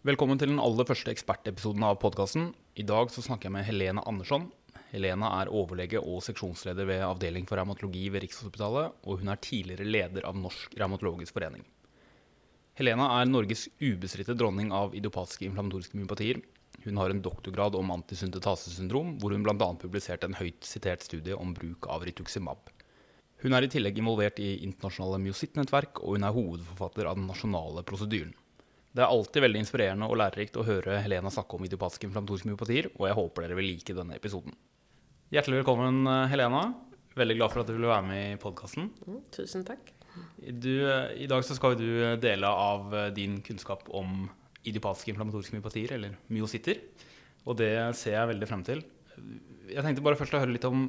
Velkommen til den aller første ekspertepisoden av podkasten. I dag så snakker jeg med Helena Andersson. Helena er overlege og seksjonsleder ved Avdeling for revmatologi ved Rikshospitalet, og hun er tidligere leder av Norsk revmatologisk forening. Helena er Norges ubestridte dronning av idiopatiske inflammatoriske myopatier. Hun har en doktorgrad om antisyntetasesyndrom, hvor hun bl.a. publiserte en høyt sitert studie om bruk av rituximab. Hun er i tillegg involvert i internasjonale myosittnettverk, og hun er hovedforfatter av den nasjonale prosedyren. Det er alltid veldig inspirerende og lærerikt å høre Helena snakke om idiopatiske inflammatoriske myopatier, og jeg håper dere vil like denne episoden. Hjertelig velkommen, Helena. Veldig glad for at du ville være med i podkasten. Mm, tusen takk. I dag skal du dele av din kunnskap om idiopatiske inflammatoriske myopatier, eller myositter. Og det ser jeg veldig frem til. Jeg tenkte bare først å høre litt om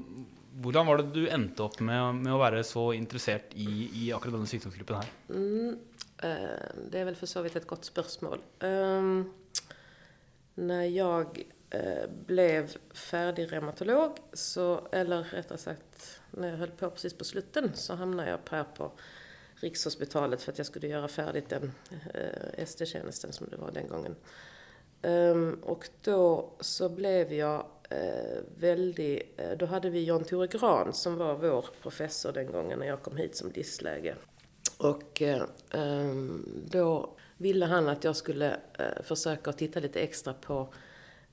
hvordan var det du endte opp med, med å være så interessert i, i akkurat denne sykdomsgruppen her? Mm, Eh, det är väl för så vitt ett gott spörsmål. Um, när jag eh, blev färdig reumatolog, så, eller rättare sagt när jag höll på precis på slutten, så hamnade jag här på Rikshospitalet för att jag skulle göra färdigt den eh, ST-tjänsten som det var den gången. Um, och då så blev jag väldigt, då hade vi John Tore Gran som var vår professor den gången när jag kom hit som distläge. Och eh, ehm, då ville han att jag skulle eh, försöka titta lite extra på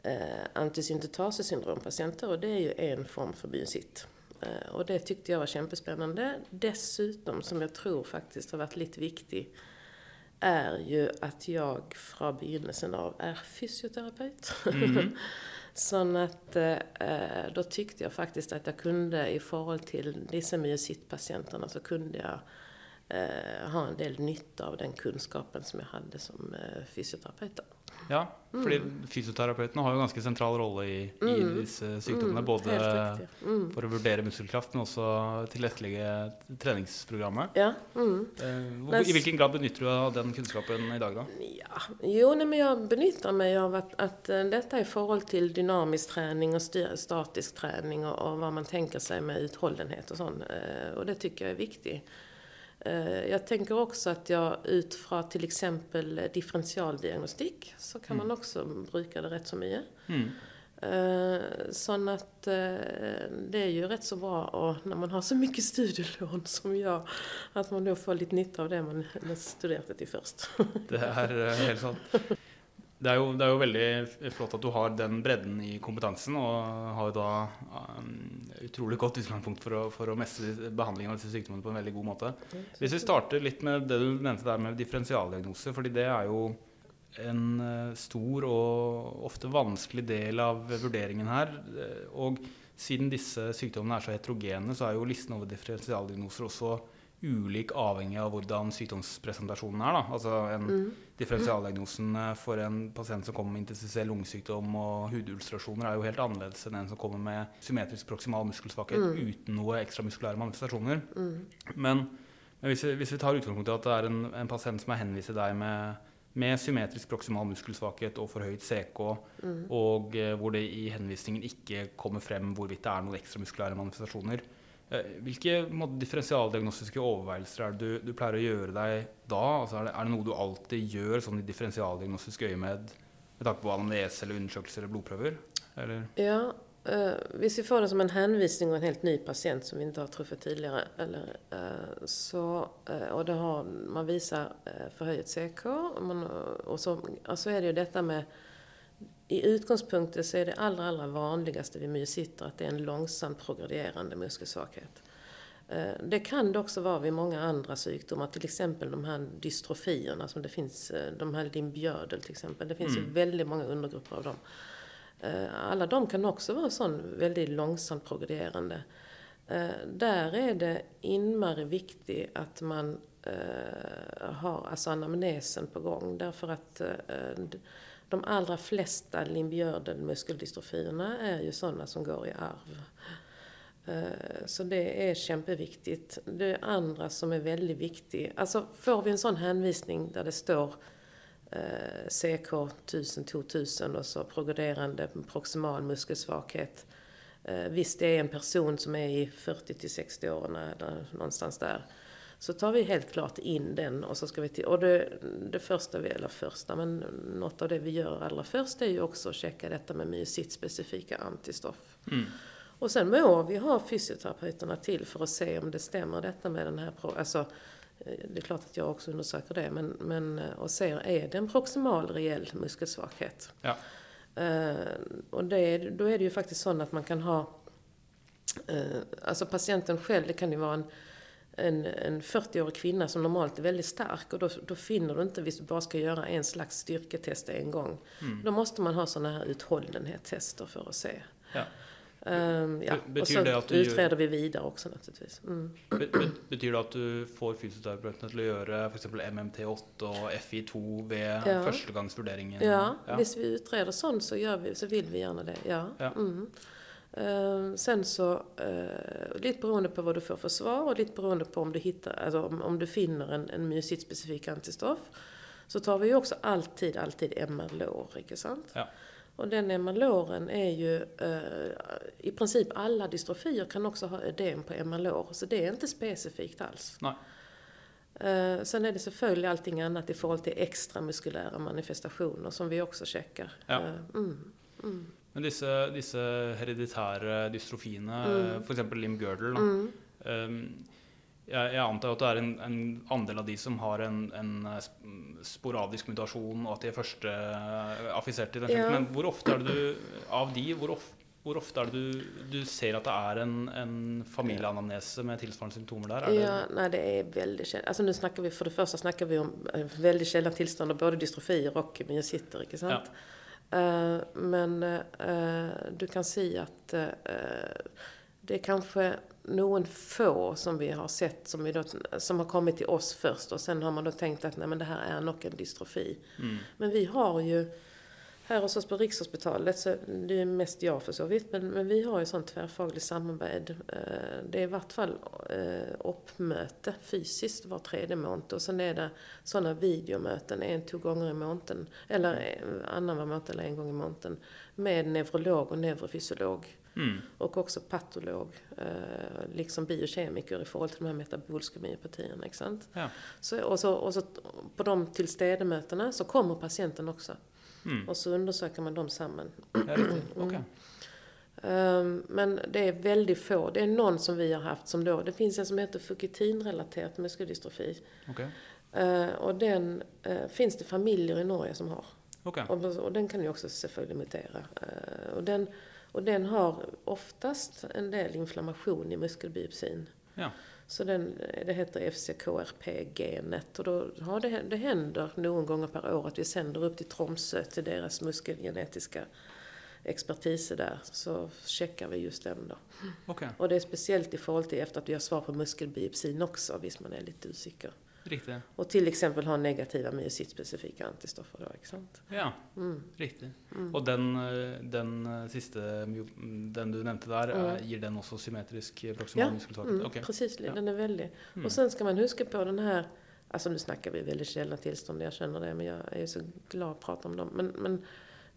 eh, antisyntetasesyndrompatienter och det är ju en form för biosit. Eh, och det tyckte jag var kämpespännande. Dessutom, som jag tror faktiskt har varit lite viktig, är ju att jag från begynnelsen av är fysioterapeut. Mm. så att eh, eh, då tyckte jag faktiskt att jag kunde i förhållande till dessa myositpatienterna så kunde jag eh, ha en del nytta av den kunskapen som jag hade som eh, fysioterapeut. Ja, mm. fysioterapeutene har jo ganske sentral rolle i, i mm. disse sykdommene. Mm. Både for å vurdere muskelkraft, men også tilrettelegge treningsprogrammet. Ja. Mm. Eh, I hvilken grad benytter du av den kunnskapen i dag, da? Ja, jo, nej, men jag benytter meg av at att uh, detta i forhold til dynamisk trening og statisk trening og och vad man tenker seg med utholdenhet og sånn. Uh, och det tycker jeg er viktig. Eh, jag tänker också att jag utifrån till exempel differentialdiagnostik så kan mm. man också bruka det rätt så mycket. Mm. Eh, så att eh, det är ju rätt så bra och när man har så mycket studielån som jag, att man då får lite nytta av det man studerat det till först. Det är helt sant. Det er, jo, det er, jo, veldig flott at du har den bredden i kompetansen, og har da um, utrolig godt utgangspunkt for å, for å mestre behandlingen av disse sykdommene på en veldig god måte. Hvis vi starter litt med det du nevnte der med differensialdiagnose, fordi det er jo en uh, stor og ofte vanskelig del av vurderingen her. Og siden disse sykdommene er så heterogene, så er jo listen over differensialdiagnoser også ulik avhengig av hvordan sykdomspresentasjonen er. Da. Altså en mm. Differensialdiagnosen eh, for en pasient som kommer med intensivell lungesykdom og hudulstrasjoner, er jo helt annerledes enn en som kommer med symmetrisk proksimal muskelsvakhet mm. uten noe ekstra muskulære manifestasjoner. Mm. Men, men hvis, vi, hvis, vi, tar utgangspunkt i at det er en, en pasient som er henvist til deg med, med symmetrisk proksimal muskelsvakhet og forhøyet CK, mm. og eh, hvor det i henvisningen ikke kommer frem hvorvidt det er noen ekstra muskulære manifestasjoner, Eh, hvilke måte, differensialdiagnostiske overveielser er det du, du, pleier å gjøre deg da? Altså, er, det, er, det, noe du alltid gjør sånn i differensialdiagnostisk øyemed med tanke på anamnese eller undersøkelser eller blodprøver? Eller? Ja, eh, hvis vi får det som en henvisning av en helt ny pasient som vi ikke har truffet tidligere, eller, eh, så, eh, og har, man viser eh, forhøyet CK, och man, og så, og så er det jo dette med i utgångspunkten så är det allra, allra vanligaste vid myositter att det är en långsamt progredierande muskelsvaghet. Eh, det kan det också vara vid många andra sjukdomar, till exempel de här dystrofierna som det finns, eh, de här limbiödel till exempel. Det finns mm. ju väldigt många undergrupper av dem. Eh, alla de kan också vara sån väldigt långsamt progredierande. Där är det inmare viktigt att man har alltså anamnesen på gång därför att de allra flesta limbiördel-muskeldystrofierna är ju sådana som går i arv. Eh, så det är kämpeviktigt. Det andra som är väldigt viktigt, alltså får vi en sån hänvisning där det står eh, CK 1000-2000 och så progrederande proximal muskelsvaghet. Eh, visst, det är en person som är i 40 till 60 åren eller någonstans där så tar vi helt klart in den och så ska vi till, och det, det första vi, eller första, men något av det vi gör allra först är ju också att checka detta med myositspecifika antistoff. Mm. Och sen må vi ha fysioterapeuterna till för att se om det stämmer detta med den här, alltså eh, det är klart att jag också undersöker det, men, men eh, och ser, är det en proximal reell muskelsvaghet? Ja. Eh, och det, då är det ju faktiskt så att man kan ha, eh, alltså patienten själv, det kan ju vara en, en, en 40-årig kvinna som normalt är väldigt stark och då, då finner du inte, hvis du bara ska göra en slags styrketest en gång. Mm. Då måste man ha sådana här uthållenhetstester för att se. Ja. Ehm, ja. Be- Och betyder så det att utreder vi vidare också naturligtvis. Mm. Be- be- Betyr det at du får fysioterapeutene til å gjøre f.eks. MMT8 og FI2 ved Ja. førstegangsvurderingen? Ja, hvis vi utreder sånt så, gör vi, så vill vi gärna det. Ja. Ja. Mm. Eh, sen så, uh, lite beroende på vad du får för svar och lite beroende på om du, hittar, alltså om, om du finner en, en myositspecifik antistoff. Så tar vi ju också alltid, alltid MR-lår, inte sant? Ja. Och den MR-låren är ju, eh, i princip alla dystrofier kan också ha ödem på MR-lår. Så det är inte specifikt alls. Nej. Eh, sen är det selvfølgelig allting annat i förhållande till extramuskulära manifestationer som vi också checkar. Ja. Eh, mm, mm, Men disse, disse hereditære dystrofiene, Mm. f.eks. limb girdle da, mm. um, jeg, jeg antar at det er en, en andel av de som har en, en sp- sporadisk mutasjon, og at de er første eh, affisert i den Ja. slekten. Men hvor ofte er det du Av de, hvor, of, hvor ofte er det du, du ser at det er en, en familieanamnese med tilsvarende symptomer der? Er det, Ja, nej det är väldigt sällan. Alltså nu snackar vi, för det första snackar vi om eh, väldigt sällan tillstånd av både dystrofier och myositer, inte sant? Eh, men eh, du kan se att eh, det är kanske någon få som vi har sett som, vi då, som har kommit till oss först och sen har man då tänkt att nej men det här är nog en dystrofi. Mm. Men vi har ju, här hos oss på Rikshospitalet, så det är mest jag för så vitt, men, men vi har ju sånt tvärfagligt samarbete. Eh, Det är i vart fall eh, uppmöte fysiskt var tredje månad och sen är det sådana videomöten en, två gånger i månaden, eller en annan var månad eller en gång i månaden, med neurolog och neurofysiolog. Mm. Och också patolog, eh, liksom biokemiker i förhållande till de här metabolska myopatierna. Inte sant? Ja. Så, och, så, och så på de tillstädemötena så kommer patienten också. Mm. Och så undersöker man dem samman. Ja. Ok. Ehm, men det är väldigt få. Det är någon som vi har haft som då, det finns en som heter fukitinrelaterat muskeldystrofi. Ok. Eh, och den eh, finns det familjer i Norge som har. Ok. Och, och den kan ju också selvfølgelig mutera. Eh, och, den, och den har oftast en del inflammation i muskelbiopsin. Ja. Så den, det heter FCKRP-genet och då har det, det händer någon gånger per år att vi sänder upp till Tromsö till deras muskelgenetiska expertis där. Så checkar vi just den då. ok. Och det är speciellt i förhållande till efter att vi har svar på muskelbiopsin också, visst man är lite osäker. Riktig. Och till exempel har negativa myositspecifika antistoffer då, inte sant? Ja, Mm. riktig. Mm. Og den, eh, den eh, siste, den du nevnte der, Mm. eh, gir den også symmetrisk eh, proximal Ja, muskelsvakhet? Mm, Ok. Precis, Ja. den är väldig. Mm. Och sen ska man huska på den här, alltså nu snackar vi väldigt sällan tillstånd, jag känner det, men jag är ju så glad att prata om dem. Men, men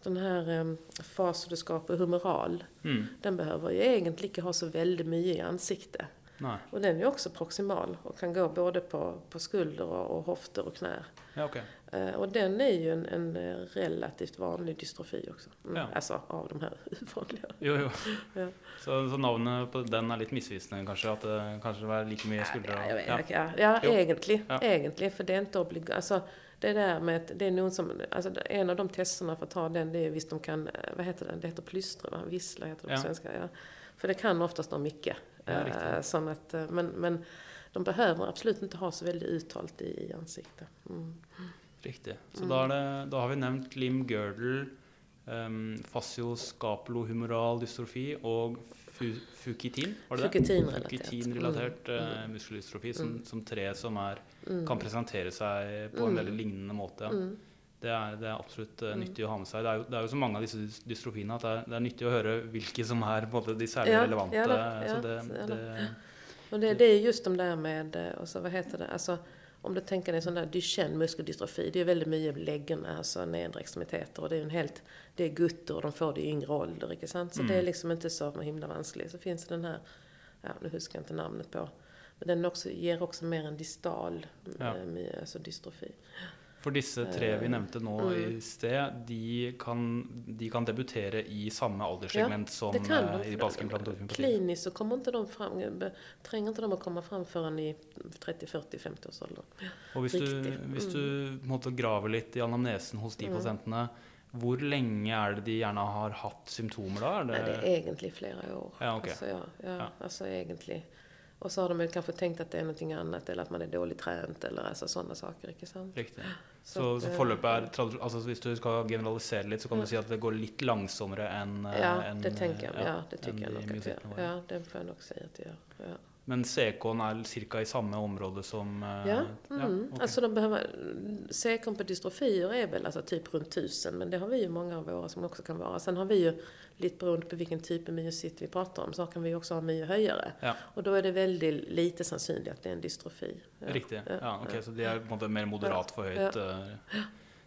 den här um, fasodoskap och humeral, Mm. den behöver ju egentligen inte ha så väldigt mycket i ansikte. Nei. Och den är också proximal och kan gå både på, på skulder och, höfter och knä. Ja, ok. Eh, och den är ju en, en eh, relativt vanlig dystrofi också. Mm. Ja. Alltså av de här vanliga. Jo, jo. Ja. Så, så navnet på den er litt misvisende, kanskje? At det kanskje var like mye skuldre? Ja, ja. ja. ja, Jo. egentligen. Ja. Egentligen, för det är inte obligatorisk. Alltså, det där med att det är någon som, alltså en av de testerna för att ta den, det är visst de kan, eh, vad heter det, det heter plystra, va? vissla heter det på Ja. svenska. Ja. För det kan oftast de mycket. Ja, Eh, riktigt. som att, eh, men, men de behöver absolut inte ha så väldigt uttalt i, i ansiktet. Mm. Riktig. Så Mm. det, da har vi nevnt limb girdle, um, fascioscapulohumeral dystrofi og fu, fukitin, var det Mm. eh, muskeldystrofi som, Mm. som tre som er, Mm. kan presentere seg på en Mm. veldig lignende måte. Mm. Det er, det er absolutt eh, Mm. nyttig å ha med seg. Det er, jo, det er jo så mange av disse dys- dystrofiene at det er, det er nyttig å høre hvilke som en måte, de særlig Ja, relevante. ja da, ja, det, det, Och det, det är just de där med, eh, och så vad heter det, alltså om du tänker dig sån där Duchenne muskeldystrofi, det är väldigt mycket läggen, alltså nedre extremiteter och det är en helt, det är gutter och de får det i yngre ålder, inte sant? Så Mm. det är liksom inte så himla vanskligt. Så finns det den här, ja nu huskar jag inte namnet på, Men den också, ger också mer en distal Ja. eh, alltså dystrofi. For disse tre vi Eh, nevnte nå mm. i sted, de kan, de kan debutere i samme alderssegment som Det kan eh, de. i inflammatoriumyopati. Kliniskt så kommer inte de fram, tränger inte de att komma fram förrän i 30, 40, 50 års ålder. Og hvis du, hvis du en måte graver litt i anamnesen hos de Mm. pasientene, hvor lenge er det de gjerne har hatt symptomer da? Er det, Nej, det är egentligen flera år. Ja, okej. Alltså, ja, ja, Ja. alltså egentligen. Och så har de väl kanske tänkt att det är någonting annat eller att man är dåligt tränat eller alltså sådana saker, inte sant? Riktig. Så, så att, eh, forløpet er altså Hvis du skal generalisere litt, så kan du si at det går litt langsommere enn eh, Ja, enn, det tänker jag. eh, Ja, det tycker jag nog att det gör. Ja, det får jag nog säga att det gör. Ja. Men CK-en er ca. i samme område som eh, Ja, mm. ok. alltså de behöver, säkern på dystrofier är väl alltså typ runt tusen, men det har vi ju många av våra som också kan vara. Sen har vi ju, lite beroende på vilken typ av myocyt vi pratar om, så kan vi också ha myohöjare. Ja. Och då är det väldigt lite sannolikt att det är en dystrofi. Ja. Riktig. Ja, Ja, ok, ja. Så de på en måte mer moderat forhøyet. eh.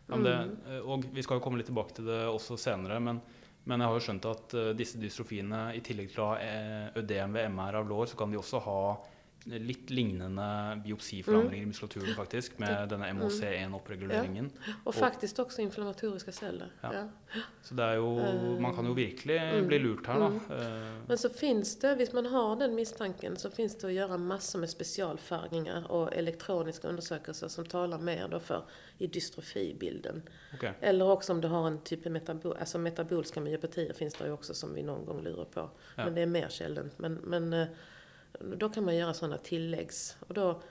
Ja, men det, eh, og vi skal jo komme litt tilbake til det også senere, men, men jag har jo skjønt at eh, disse dystrofiene, i tillegg til å ha eh, ødem ved MR av lår, så kan de også ha litt lignende biopsiforandringer i muskulaturen, faktisk, med denne MOC1-opprreguleringen. Och faktiskt också inflammatoriska celler. Ja. Ja. Så det er jo Man kan jo virkelig bli lurt her, da. Eh, Men så finns det, hvis man har den misstanken, så finns det att göra massor med specialfärgningar och elektroniska undersökelser som talar mer då för i dystrofibilden. ok. Eller också om du har en typ av metabol, alltså metabolska myopatier finns det ju också som vi någon gång lurar på. Ja. Men det är mer sällsynt. Men, men eh, då kan man göra sådana tilläggs. Och då,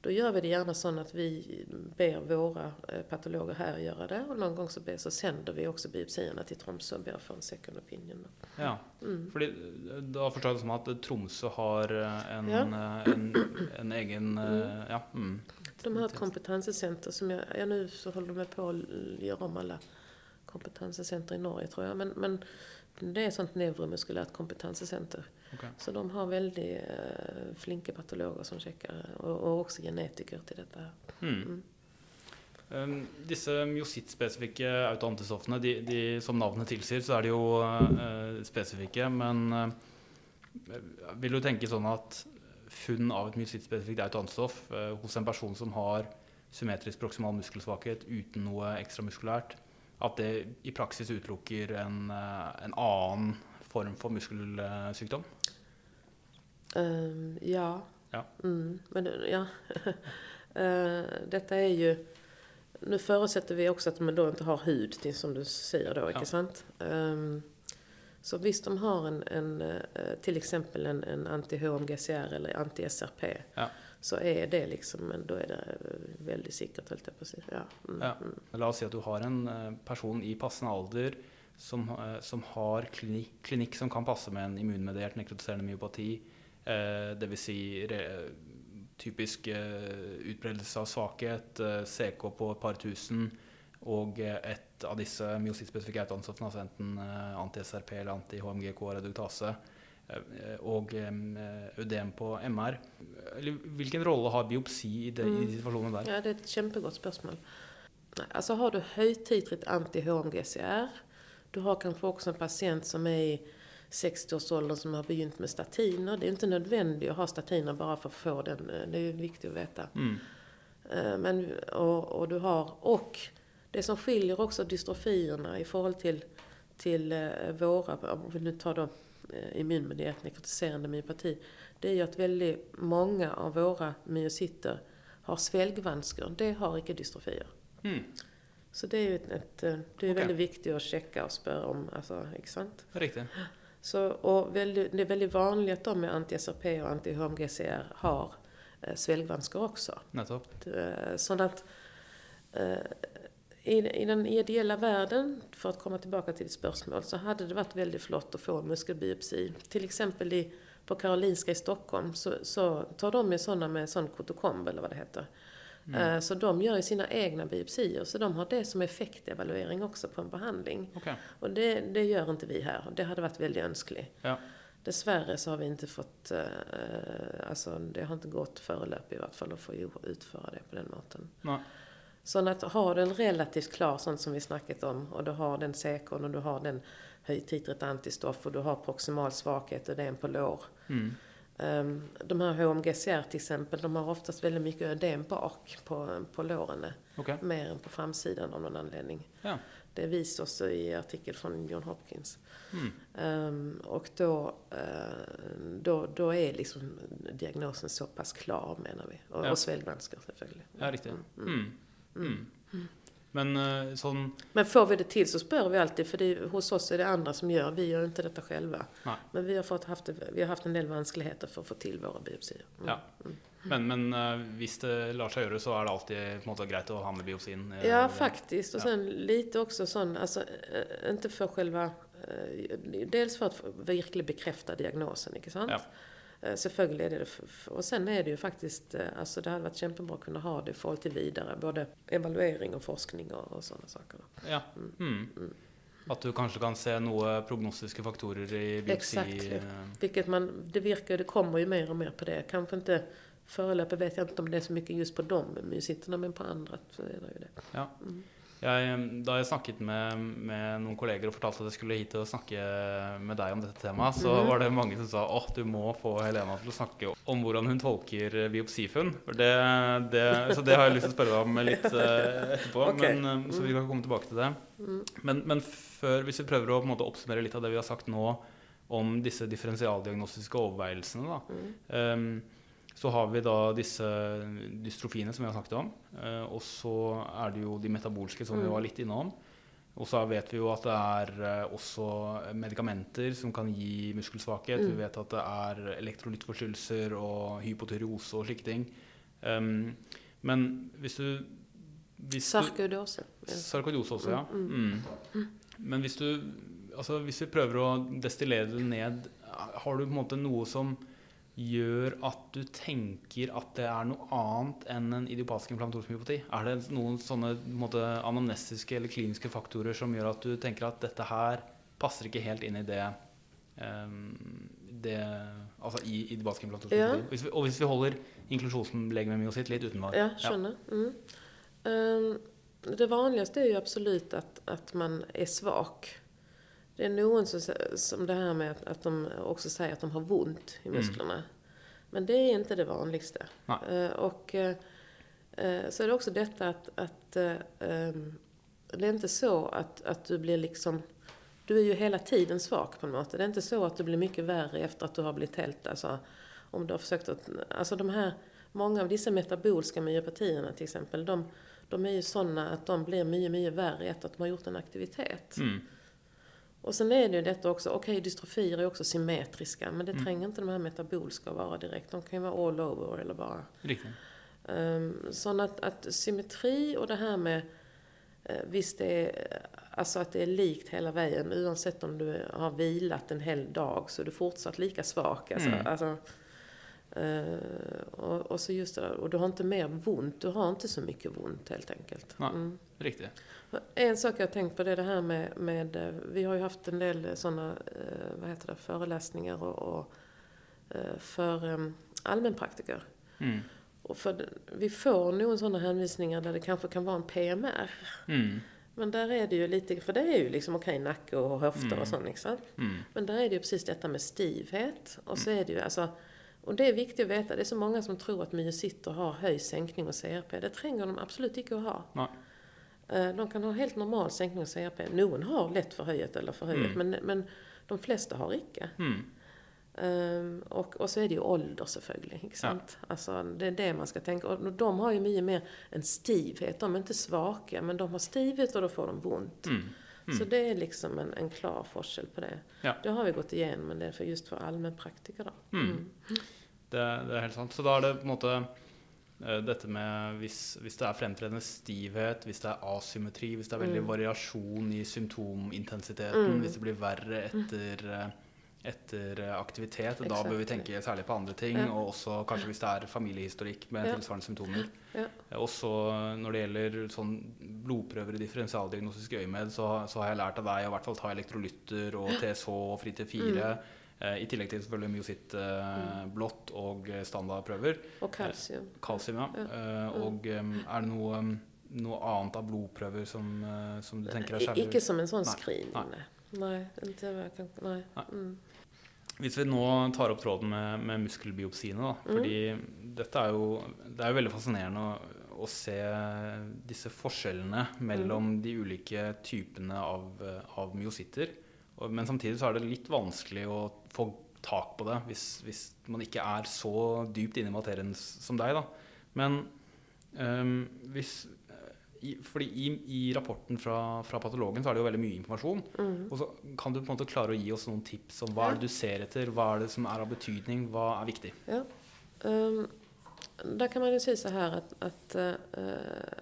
då gör vi det gärna så att vi ber våra eh, patologer här göra det. Och någon gång så, ber, så sänder vi också biopsierna till Tromsø och ber för en second opinion. Ja. Mm. Eh, Da forstår jeg det som at Tromsø har eh, en, Ja. eh, en, en egen eh, Ja. Mm. De har ett kompetenscenter som jag, ja nu så håller de på att göra om alla kompetenscenter i Norge tror jag. Men, men det är ett sånt neuromuskulärt kompetenscenter. Ok. Så de har väldigt eh, flinka patologer som checkar och, och också genetiker till detta. här. Mm. Um, disse myositt-spesifikke autoantistoffene, de, de, som navnet tilsier, så er de jo eh, spesifikke. Men eh, vil du tenke sånn at funn av et myositt-spesifikt autoantistoff eh, hos en person som har symmetrisk proksimal muskelsvakhet uten noe ekstramuskulært, at det i praksis utelukker en, en annen form for muskelsykdom? Ehm, ja. Ja. Mm, men ja. Eh, detta är ju... Nu förutsätter vi också att man då inte har hud, till, som du säger då, Ja. inte sant? Ehm, så visst, de har en, en eh, till exempel en, en anti-HMGCR eller anti-SRP. Ja. Så är det liksom, men då är det eh, väldigt säkert, höll jag på att säga. Ja. Mm, Ja. mm. La oss si at du har en eh, person i passende alder som, som har klinikk, klinikk som kan passe med en immunmediert nekrotiserende myopati. Eh, Dvs. Si re, typisk eh, utbredelse av svakhet, eh, CK på et par tusen, og eh, et av disse myosittspesifikke autoantistoffene, altså enten eh, anti-SRP eller anti-HMGK-reduktase, eh, og eh, ødem på MR. Eller, hvilken rolle har biopsi i, de, i de situasjonene der? Ja, det är ett kämpegott spörsmål. Alltså har du högtidligt anti-HMGCR, du har kanske också en patient som är i 60-årsåldern som har begynt med statiner. Det är inte nödvändigt att ha statiner bara för att få den, det är viktigt att veta. Mm. Eh, Men, och, och du har, och det som skiljer också dystrofierna i förhållande till, till eh, våra, om vi nu tar då eh, immunmedierat nekrotiserande myopati, det är ju att väldigt många av våra myociter har svälgvanskor. Det har icke dystrofier. Mm. Så det är ju ett, ett det är Okej. väldigt viktigt att checka och spöra om, alltså, inte sant? Så, och väldigt, det är väldigt vanligt att de med anti-SRP och anti-HMGCR har eh, svälgvanskor också. Eh, Så att eh, i, i den ideella världen, för att komma tillbaka till ditt spörsmål, så hade det varit väldigt flott att få en muskelbiopsi. Till exempel i, på Karolinska i Stockholm så, så tar de ju sådana med sån kotokomb eller vad det heter. Eh, Så de gör ju sina egna biopsier, så de har det som effektevaluering också på en behandling. Ok. Och det, det gör inte vi här. Det hade varit väldigt önskligt. Ja. Dessvärre så har vi inte fått, eh, alltså det har inte gått förelöp i vart fall att få utföra det på den maten. Nei. Så att ha den relativt klar, sånt som vi snackat om, och du har den säkern och du har den högtitret antistoff och du har proximal svaghet och det är en på lår. Mm. Ehm, de här HMGCR till exempel, de har oftast väldigt mycket ödem bak på, på låren. Okej. Mer än på framsidan av någon anledning. Ja. Det visas också i artikel från John Hopkins. Mm. Ehm, och då, eh, då, då är liksom diagnosen så pass klar menar vi. Och, Ja. och sväljvanskor selvfølgelig. Ja, riktig. Mm. Mm. Men eh, sånn Men får vi det till så spör vi alltid, för det, är- hos oss är det andra som gör, vi gör inte detta själva. Nej. Men vi har, fått haft, vi har haft en del vanskligheter för att få till våra biopsier. Mm. Ja. Men, men eh, hvis det lar seg gjøre, så er det alltid på en måte greit å ha med biopsien? eh, Ja, det- faktiskt. Och Ja. sen lite också sån, alltså eh, inte för själva, eh, dels för att verkligen bekräfta diagnosen, inte sant? Ja. Eh, Selvfølgelig är det det. Och sen är det ju faktiskt, eh, alltså det hade varit kämpebra att kunna ha det forhold till vidare, både evaluering och forskning och, och sådana saker. Ja. Mm. At du kanskje kan se noe prognostiske faktorer i biopsi? Exactly. eh, Vilket man, det virker, det kommer ju mer och mer på det. Kanske inte förelöpet vet jag inte om det är så mycket just på de myositerna, men på andra så är det ju det. Ja. Jeg, da jeg snakket med, med noen kolleger og fortalte at jeg skulle hit og snakke med deg om dette temaet, så Mhm. var det mange som sa åh, du må få Helena til å snakke om hvordan hun tolker biopsifunn. For det, det, så det har jeg lyst til å spørre deg om litt eh, etterpå. Ok. Men, eh, så vi kan komme tilbake til det. Men, men før, hvis vi prøver å måte oppsummere litt av det vi har sagt nå om disse differensialdiagnostiske overveielsene, da. Ehm, så har vi da disse dystrofiene som vi har snakket om. eh, og så er det jo de metabolske som vi var litt innom. Og så vet vi jo at det er eh, også medikamenter som kan gi muskelsvakhet. Vi vet at det er elektrolyttforstyrrelser og hypotyreose og slike ting. Ehm, men hvis du hvis du- Sarkoidose. Ja. Også, ja. Mm. Men hvis du Altså, hvis vi prøver å destillere det ned, har du på en måte noe som gjør at du tenker at det er noe annet enn en idiopatisk inflammatorisk myopati? Er det noen sånne måte, anamnestiske eller kliniske faktorer som gjør at du tenker at dette her passer ikke helt inn i det, ehm, det Altså i idiopatisk inflammatorisk Ja. myopati? Hvis vi, og hvis vi holder inklusjonslegememyosit litt utenfor Ja, skjønner. Mm. Ehm, det vanligaste är ju absolut att, att man är svag. Det är någon som, som det här med att, att de också säger att de har ont i musklerna. Men det är inte det vanligaste. Eh, och eh, eh, så är det också detta att, att eh, ehm, det är inte så att, att du blir liksom du är ju hela tiden svag på något sätt. Det är inte så att det blir mycket värre efter att du har blivit helt, alltså om du har försökt att, alltså de här, många av dessa metabolska myopatierna till exempel, de, de är ju sådana att de blir mycket, mycket värre efter att de har gjort en aktivitet. Mm. Och sen är det ju detta också, okej dystrofier är också symmetriska, men det tränger inte de här metabolska vara direkt. De kan ju vara all over eller bara Riktig. Um, så att, att symmetri och det här med eh, visst det är, alltså att det är likt hela vägen oavsett om du har vilat en hel dag så är du fortsatt lika svag. Alltså, Mm. alltså, eh, och, och så just det där, och du har inte mer ont, du har inte så mycket ont helt enkelt. Nej. Mm. Riktig. En sak jag har tänkt på det är det här med, med eh, vi har ju haft en del sådana, vad heter det, föreläsningar och, och eh, för allmänpraktiker. Mm. Och för, vi får nog sådana hänvisningar där det kanske kan vara en PMR. Mm. Men där är det ju lite, för det är ju liksom okej nacke och höfter Mm. och sånt liksom. Mm. Men där är det ju precis detta med stivhet. Och så är det ju alltså, och det är viktigt att veta, det är så många som tror att myositer har hög sänkning och CRP. Det tränger de absolut inte att ha. Nej. Eh, De kan ha helt normal sänkning av CRP. Någon har lätt förhöjt eller förhöjt, Mm. men, men de flesta har icke. Mm. Ehm, och, och så är det ju ålder. Ikke sant? Alltså, det är det man ska tänka. Och de har ju mycket mer en stivhet. De är inte svaga, men de har stivhet och då får de ont. Mm. Så det är liksom en, en klar forskel på det. Ja. Det har vi gått igenom, men det är för just för allmänpraktiker då. Mm. Det, det er helt sant. Så da er det på en måte eh, dette med hvis, hvis det er fremtredende stivhet, hvis det er asymmetri, hvis det er veldig variasjon i symptomintensiteten, hvis det blir verre etter, eh, etter eh, aktivitet, da Exakt. bør vi tenke særlig på andre ting. Ja. Og også kanskje hvis det er familiehistorikk med Ja. tilsvarende symptomer. Ja. Eh, Også når det gjelder sånn blodprøver i differensialdiagnostisk øyemed, så, så har jeg lært av deg å i hvert fall ta elektrolytter og TSH og fri T4. Eh, I tillegg til selvfølgelig myositt eh, blått og eh, standardprøver. Och kalcium. Kalsium, ja. Eh, og eh, er det noe, noe annet av blodprøver som, som du tenker er I, særlig icke som en sån Nej. screening. Nej. Nej. Nej, inte vad jag kan, nej. Nej. Mm. Hvis vi nå tar opp tråden med, med muskelbiopsiene, da. Fordi dette er jo Det er jo veldig fascinerende å, å se disse forskjellene mellom de ulike typene av, av myositter. Men samtidig så er det litt vanskelig å få tak på det hvis, hvis man ikke er så dypt inne i materien som deg, da. Men ehm, hvis i, fordi i, i rapporten fra, fra patologen så er det jo veldig mye informasjon. Og så kan du på en måte klare å gi oss noen tips om hva er det du ser etter, hva er det som er av betydning, hva er viktig? Ja. Um, där kan man ju säga så här att, att eh,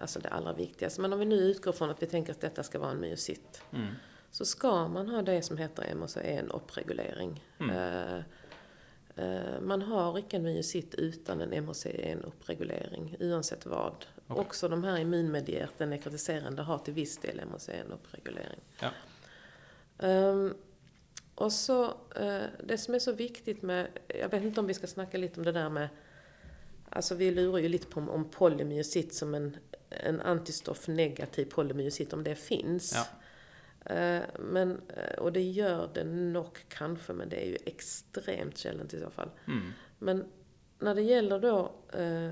alltså det allra viktigaste, men om vi nu utgår från att vi tänker att detta ska vara en myocyt, Mm. Så ska man ha det som heter MHC1-uppregulering. Eh, eh, man har inte en myocyt utan en MHC1-uppreglering, oavsett vad. Okej. Också de här immunmedierade nekrotiserande har till viss del MHC1-uppreglering. Ja. Ehm, och så, eh, det som är så viktigt med, jag vet inte om vi ska snacka lite om det där med, alltså vi lurar ju lite på om, om polymyocyt som en, en antistoffnegativ polymyocyt, om det finns. Ja. Eh, Men, eh, och det gör det nog kanske, men det är ju extremt sällsynt i så fall. Mm. Men när det gäller då eh,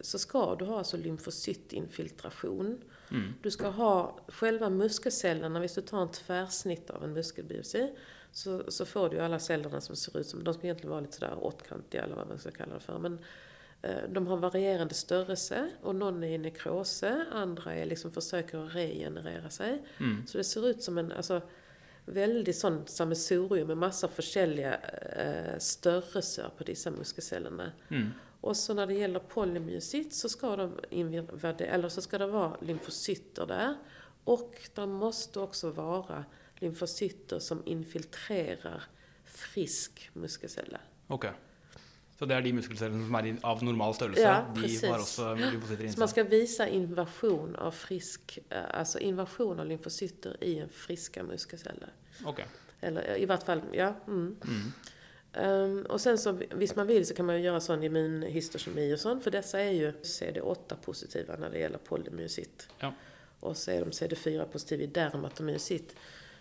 så ska du ha alltså lymfocytinfiltration. Mm. Du ska ha själva muskelcellerna, om du tar en tvärsnitt av en muskelbiopsi så, så får du alla cellerna som ser ut som, de ska egentligen vara lite sådär åttkantiga eller vad man ska kalla det för. Men de har varierande störrelse och någon är i nekrose, andra är liksom försöker att regenerera sig. Mm. Så det ser ut som en alltså, väldigt sån sammelsurium med massa försäljliga eh, störelser på dessa muskelcellerna. Mm. Och så när det gäller polymyocyt så ska, de eller så ska det vara lymfocyter där. Och det måste också vara lymfocyter som infiltrerar frisk muskelceller. Ok. Så det er de muskelcellene som i, av normal størrelse? Ja, de precis. inni Så man ska visa invasion av frisk, eh, alltså invasion av lymfocyter i en friska muskelceller. Ok. Eller i vart fall, ja. Mm. Mm. Ehm, och sen så, visst man vill så kan man ju göra sån immunhistostomi och sånt, för dessa är ju CD8-positiva när det gäller polymyocyt. Ja. Och så är de CD4-positiva i dermatomyocyt.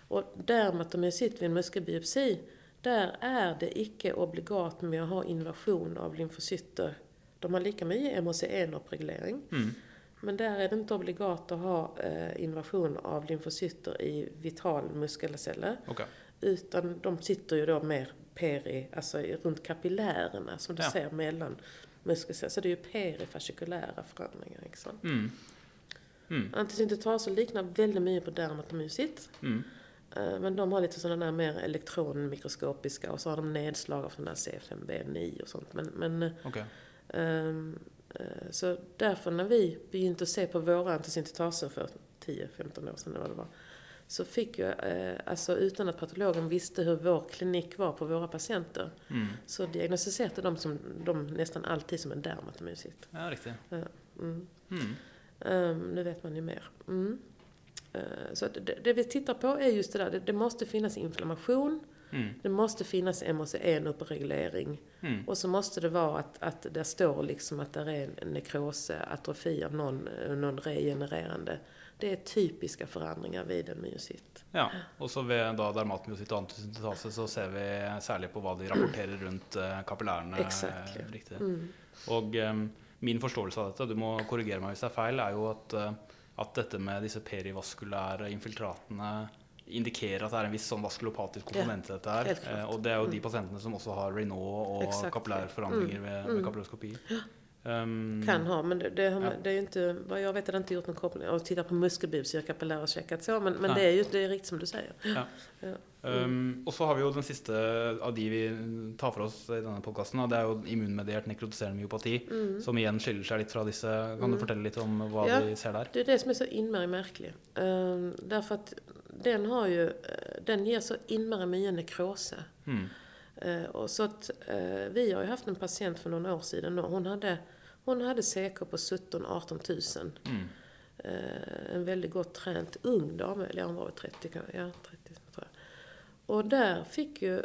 Och dermatomyocyt vid en muskelbiopsi, där är det icke obligat med att ha invasion av lymfocyter. De har lika mycket MHC1-uppreglering. Mm. Men där är det inte obligat att ha eh, invasion av lymfocyter i vital muskelceller. Ok. Utan de sitter ju då mer peri, alltså runt kapillärerna som du Ja. ser mellan muskelceller. Så det är ju perifascikulära förändringar. Sant? Mm. Mm. Antisyntetaser liknar väldigt mycket på dermatomyocyt. Mm. Eh, Men de har lite sådana där mer elektronmikroskopiska och så har de nedslag av sådana här C5B9 och sånt. Men, men eh, Ok. Ehm, eh, Så därför när vi begynte se på våra antisyntetaser för 10-15 år sedan eller vad det var. Så fick jag, eh, alltså utan att patologen visste hur vår klinik var på våra patienter. Mm. Så diagnostiserade de som, de nästan alltid som en dermatomyocyt. Ja, riktig. Mm. Mm. Ehm, nu vet man ju mer. Mm. Eh, så att det, det vi tittar på är just det där, det, det måste finnas inflammation. Mm. Det måste finnas MHC1-uppreglering. Mm. Och så måste det vara att, att det står liksom att det är en nekros, atrofi av någon, någon regenererande. Det är typiska förändringar vid en myocyt. Ja, og så ved da dermatmyocytt og antisyntese så ser vi særlig på hva de rapporterer rundt eh, eh, Riktig. Mm. Og eh, min forståelse av dette, du må korrigere meg hvis det er feil, er jo at, eh, at dette med disse perivaskulære infiltratene indikerer at det er en viss sånn vaskulopatisk komponent i dette her. Eh, og det er jo de Mm. pasientene som også har Raynaud og kapillærforandringer ved, Mm. ved kapilloskopi. Um, Kan ha, men det, det, har, Ja. det är ju inte, vad jag vet har det inte gjort någon koppling. Och titta på muskelbiopsier, kapillära och checkat så. Men, men det är ju det är riktigt som du säger. Ja. Ja. Um, og så har vi jo den siste av de vi tar for oss i denne podkasten. Det er jo immunmediert nekrotiserende myopati, Mm. som igjen skiller seg litt fra disse. Kan du Mm. fortelle litt om hva Ja. vi ser der? Det är det som är så inmari märkligt. Um, därför att den har ju, den ger så inmari mycket nekrose. Mm. Eh, och så att, eh, vi har ju haft en patient för några år sedan och hon hade, hon hade CK på 17-18 000. Mm. Eh, en väldigt gott tränat ung dam, eller hon var väl 30 kanske, ja 30 tror jag. Och där fick ju,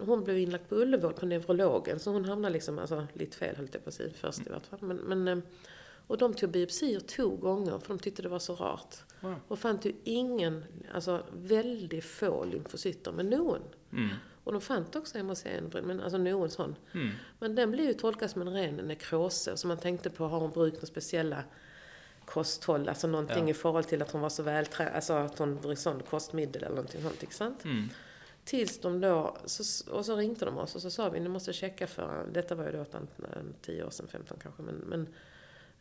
hon blev inlagd på Ullevål på neurologen så hon hamnade liksom, alltså lite fel höll jag på att säga först i vart fall. Men, men, och de tog biopsier två gånger för de tyckte det var så rart. Wow. Och fann ju ingen, alltså väldigt få lymfocyter med någon. Mm. Och de fann också MHCN, men alltså någon sån. Mm. Men den blev ju tolkad som en ren nekrose, så man tänkte på, har hon brukt några speciella kosthåll, alltså någonting Ja. i förhållande till att hon var så vältränad, alltså att hon brukade sån kostmedel eller någonting sånt, inte sant? Mm. Tills de då, så, och så ringde de oss och så sa vi, ni måste checka för, detta var ju då ant- 10 år sedan, 15 kanske, men, men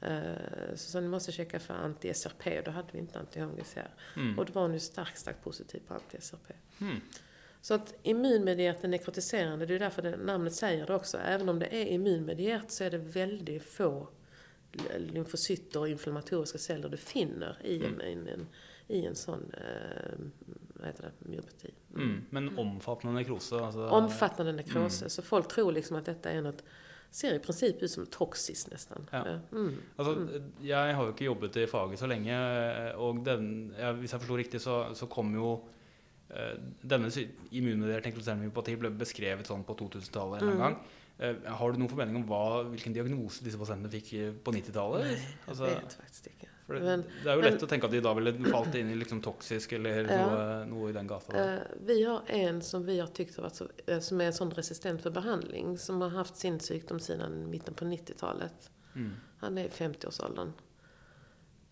eh, så sa ni måste checka för anti-SRP, då hade vi inte anti-HMGCR. Mm. Och då var hon ju starkt, starkt positiv på anti-SRP. Mm. Så att immunmedierat är nekrotiserande, det är därför det, namnet säger det också. Även om det är immunmedierat så är det väldigt få lymfocyter och inflammatoriska celler du finner i en, en, en, i en sån eh, vad heter det, myopati. Mm. Men omfattande nekrose? Altså, Omfattande nekroser. Så folk tror liksom att detta är något, ser i princip ut som toxis nästan. Ja. Mm. Altså, jeg har jo ikke jobbet i faget så lenge, og den, ja, hvis jeg forstår riktig, så, så kom eh, denne sy- immunmediert nekrotiserende myopati ble beskrevet sånn på 2000-tallet en Mm. gang. Eh, har du noen formening om hva, hvilken diagnose disse pasientene fikk eh, på 90-tallet? Nej, jag Altså, vet faktiskt inte. for det, Men- det er jo men- lett å tenke at de da ville falt inn i liksom toksisk eller Ja. noe, noe i den gata. Eh, Vi har en som vi har tyckt har varit så, eh, som är sån resistent för behandling, som har haft sin sjukdom sedan mitten på 90-talet. Mm. Han är i 50-årsåldern.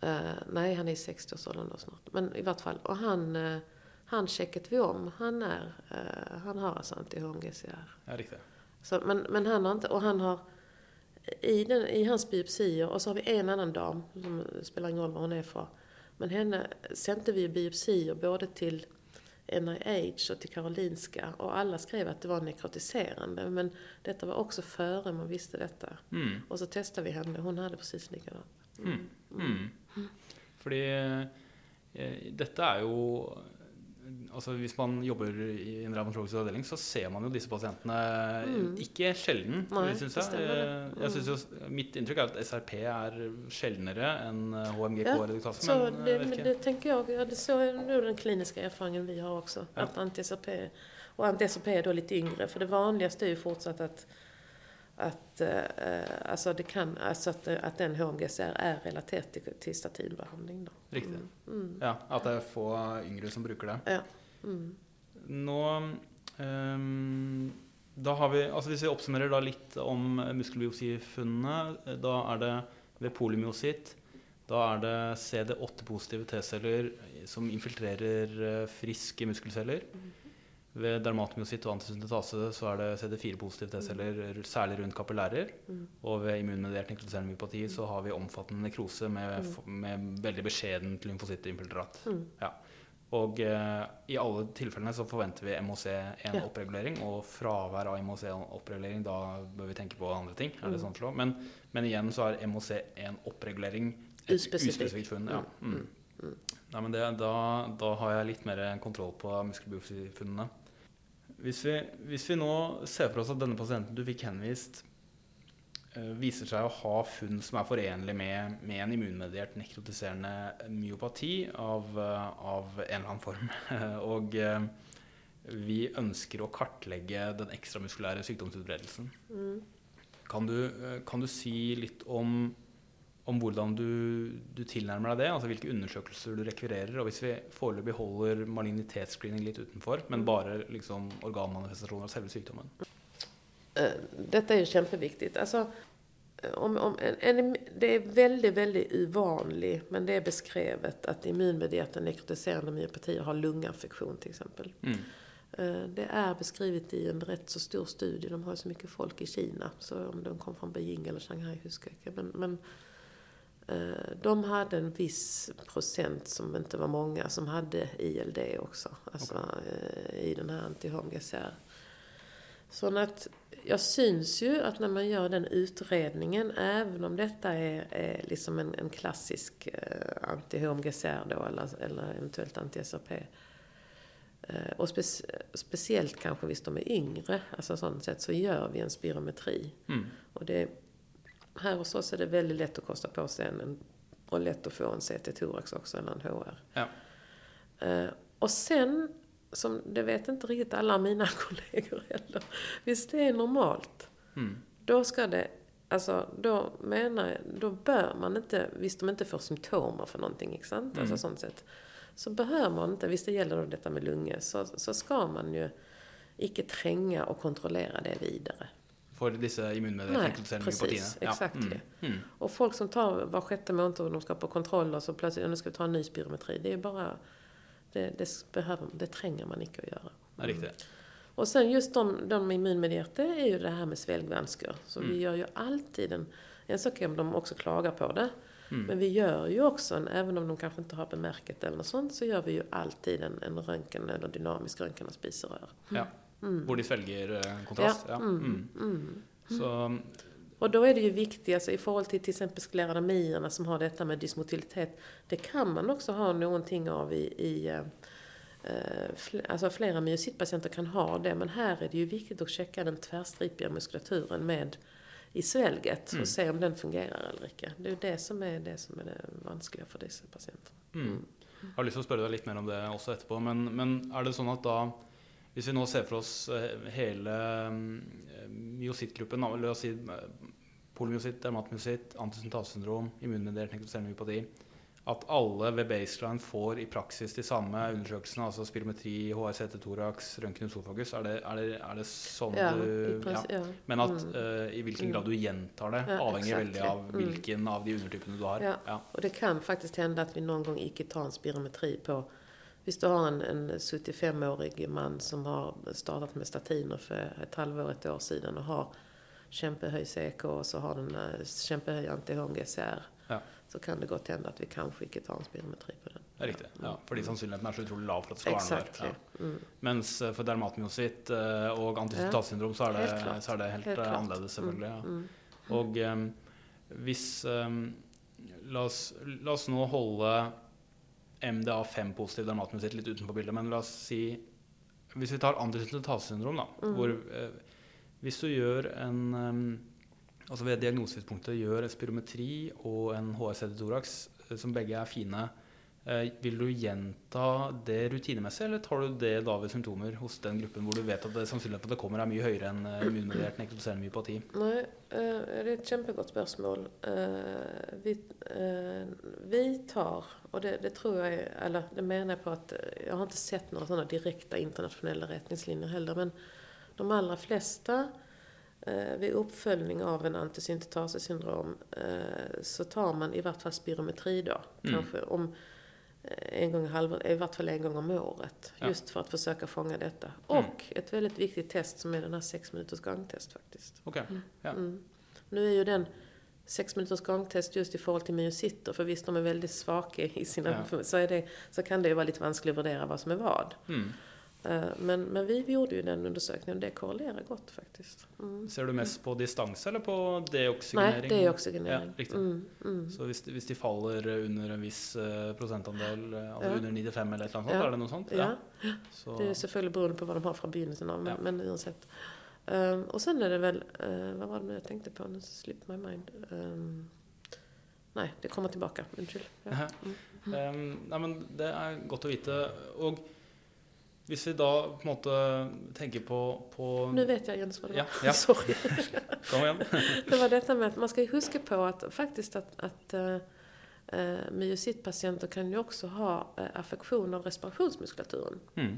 Eh, nej, han är i 60-årsåldern då snart. Men i vart fall. Och han, uh, han checkade vi om. Han, är, eh, han har alltså anti-HMGCR. Ja, riktig. Så, men, men han har inte, och han har i, den, i hans biopsier, och så har vi en annan dam, som spelar ingen roll var hon är från. Men henne sände vi biopsier både till NIH och till Karolinska och alla skrev att det var nekrotiserande. Men detta var också före man visste detta. Mm. Och så testade vi henne, hon hade precis likadant. Mm. Mm. Fordi eh, dette er jo Altså Hvis man jobber i en revmatologisk avdeling, så ser man jo disse pasientene Mm. ikke sjelden, Nei, syns det jeg. det. Eh, jeg synes jo, mitt inntrykk er at SRP er sjeldnere enn HMG Ja, K-redukase. Så men det, jeg vet men det tänker jag, ja, det så är nog den kliniska erfarenheten vi har också. Ja. Att anti-SRP, och anti-SRP är då lite yngre, för det vanligaste är ju fortsatt att att, eh, alltså det kan, alltså att, att den HMGCR är relaterad till, till statinbehandling. Då. Riktig. Mm. Mm. Ja, at det er få yngre som bruker det. Ja. Mm. Nå ehm, Da har vi Altså hvis vi oppsummerer da litt om muskelbiopsifunnene, da er det ved polymyocytt da er det CD8-positive T-celler som infiltrerer eh, friske muskelceller. Ved dermatomyocytt og antisyntese så er det CD4-positive T-celler, særlig rundt kapillærer. Mm. Og ved immunmediert nekrotiserende myopati så har vi omfattende nekrose med, f- med veldig beskjedent lymfocyttinfiltrat. Mm. Ja. Og eh, i alle tilfellene så forventer vi MHC1 Ja. oppregulering, og fravær av MHC1 oppregulering, da bør vi tenke på andre ting. Er det Mm. sånn å forstå? Men, men igjen så er MHC1 oppregulering et Uspesifikt. funn. Ja. Mm. Mm. Mm. Nei, men det, da, da har jeg litt mer kontroll på muskelbiopsifunnene. Hvis vi, hvis vi nå ser for oss at denne pasienten du fikk henvist, eh, viser seg å ha funn som er forenlig med, med en immunmediert nekrotiserende myopati av, eh, av en eller annen form, og eh, vi ønsker å kartlegge den ekstramuskulære sykdomsutbredelsen, Mm. kan du, kan du si litt om, om hvordan du, du tilnærmer deg det? Altså hvilke undersøkelser du rekvirerer? Og hvis vi foreløpig holder malignitetsscreening litt utenfor, men bare liksom organmanifestasjoner av selve sykdommen? Eh, Detta är ju kämpeviktigt. Alltså, om, om en, en, det är väldigt, väldigt ovanligt, men det är beskrivet att immunmedierade nekrotiserande myopatier har lunginfektion till exempel. Mm. Eh, Det är beskrivet i en rätt så stor studie. De har så mycket folk i Kina. Så om de kom från Beijing eller Shanghai huskar jag inte. Men, men de hade en viss procent, som inte var många, som hade ILD också. Alltså eh, i den här anti-HMGCR. Så att jag syns ju att när man gör den utredningen, även om detta är, är liksom en, en klassisk eh, anti-HMGCR då, eller, eller eventuellt anti-SRP, Eh, Och spec- speciellt kanske visst de är yngre, alltså sånt sätt, så gör vi en spirometri. Mm. Och det, här hos oss är det väldigt lätt att kosta på sig en, och lätt att få en CT-thorax också, eller en HR. Ja. Eh, och sen, som det vet inte riktigt alla mina kollegor heller, visst det är normalt, Mm. då ska det, alltså då menar jag, då bör man inte, visst de inte får symptomer för någonting, inte sant? Alltså Mm. sånt sätt. Så behöver man inte, visst det gäller då detta med lungor, så, så ska man ju icke tränga och kontrollera det vidare. For disse immunmedierte introduserende precis, myopatiene. exakt. Mm. Mm. Och folk som tar var sjätte månad och de ska på kontroll och så plötsligt, ja, nu ska vi ta en ny spirometri. Det är bara, det, det, behöver, det tränger man icke att göra. Det er riktig. Och sen just de, de immunmedierade är ju det här med sväljvanskor. Så Mm. vi gör ju alltid en, en sak är om de också klagar på det. Mm. Men vi gör ju också, en, även om de kanske inte har bemärkt det eller något sånt, så gör vi ju alltid en, en röntgen eller dynamisk röntgen av spiserör. Ja. Mm. Hvor de svelger eh, kontrast. Ja. Mm. Mm. Mm. Så Och då är det ju viktigt, alltså i förhållande till till exempel skleradamierna som har detta med dysmotilitet, det kan man också ha någonting av i, i eh, eh, alltså flera myositpatienter kan ha det, men här är det ju viktigt att checka den tvärstripiga muskulaturen med i svälget Mm. och se om den fungerar eller inte. Det är det som är det som är det vanskliga för dessa patienter. Mm. Jeg har lyst til å spørre deg litt mer om det også etterpå. Men, men er det sånn at da Hvis vi nå ser for oss eh, hele myosittgruppen, da, la oss si eh, polymyositt, dermatmyositt, antisyntase-syndrom, immunmediert nekrotiserende myopati At alle ved baseline får i praksis de samme undersøkelsene, altså spirometri, HRCT thorax, røntgen usofagus. Er det, er er det sånn Ja, du ja. Men at Mm. eh, i hvilken Mm. grad du gjentar det, avhenger exactly. veldig av Mm. hvilken av de undertypene du har. Ja. Och det kan faktiskt hända att vi någon gång icke tar en spirometri på Visst du har en, en 75-årig man som har startat med statiner för ett halvår, ett år sedan och har kämpehöj CK och så har den eh, kämpehöj anti-HMGCR. Ja. Så kan det gott hända att vi kanske icke tar en spirometri på den. Er riktig. Ja, fordi sannsynligheten er så utrolig lav for at det skal være noe Exakt. der. Ja. Ja. Mm. Mens eh, for dermatmyositt eh, og antisyntase-syndrom så, er det- Helt så er det helt, Helt annerledes, selvfølgelig. Ja. Mm. Og eh, hvis eh, la, oss, la oss nå holde MDA5 positiv dermatmyositt litt utenfor bildet, men la oss si Hvis vi tar antisyntase-syndrom, da, Mm. hvor eh, Hvis du gjør en eh, Altså ved diagnosetidspunktet gjør spirometri og en HRCD thorax, eh, som begge er fine, vil du gjenta det rutinemessig, eller tar du det da ved symptomer hos den gruppen hvor du vet at det sannsynligheten for at det kommer er mye høyere enn eh, immunmediert nekrotiserende myopati? Nej, eh, det är ett kämpegott spörsmål. Eh, Vi, eh, vi tar, och det, det tror jag är, eller det menar jag på att eh, jag har inte sett några sådana direkta internationella rättningslinjer heller, men de allra flesta eh, vid uppföljning av en antisyntetasesyndrom eh, så tar man i vart fall spirometri då. Mm. Kanske om eh, en gång i halvåret, i vart fall en gång om året. Ja. Just för att försöka fånga detta. Mm. Och ett väldigt viktigt test som är den här sex minuters gångtest faktiskt. Ok. Ja. Mm. Nu är ju den sex minuters gångtest just i förhållande till myositter, för visst de är väldigt svaka i sina... Så, är det, så kan det ju vara lite vanskligt att värdera vad som är vad. Eh, Men, men vi gjorde ju den undersökningen och det korrelerar gott faktiskt. Mm. Ser du mest på distans eller på Nej, deoksygenering? det är oxygenering. Ja, riktigt. Mm, mm. Så hvis de faller under en viss eh, prosentandel, eh, altså Ja. under 95 eller et eller annet sånt, Ja. er det noe sånt? Ja, Så, det är selvfølgelig beroende på vad de har från begynnelsen av, men, Ja. men oavsett. Um, och sen är det väl, uh, vad var det nu jag tänkte på? Nu slip my mind. Um, nej, det kommer tillbaka. Unnskyld. Ja. Mm. Em, nei, men det er godt å vite. Og hvis vi da på en måte tenker på, på Nu vet jag Jens vad det Ja, var. ja. Sorry. Kom igjen. Det var detta med att man ska ju huska på att faktiskt att, att uh, uh, myositpatienter kan ju också ha uh, affektion av respirationsmuskulaturen. Mm.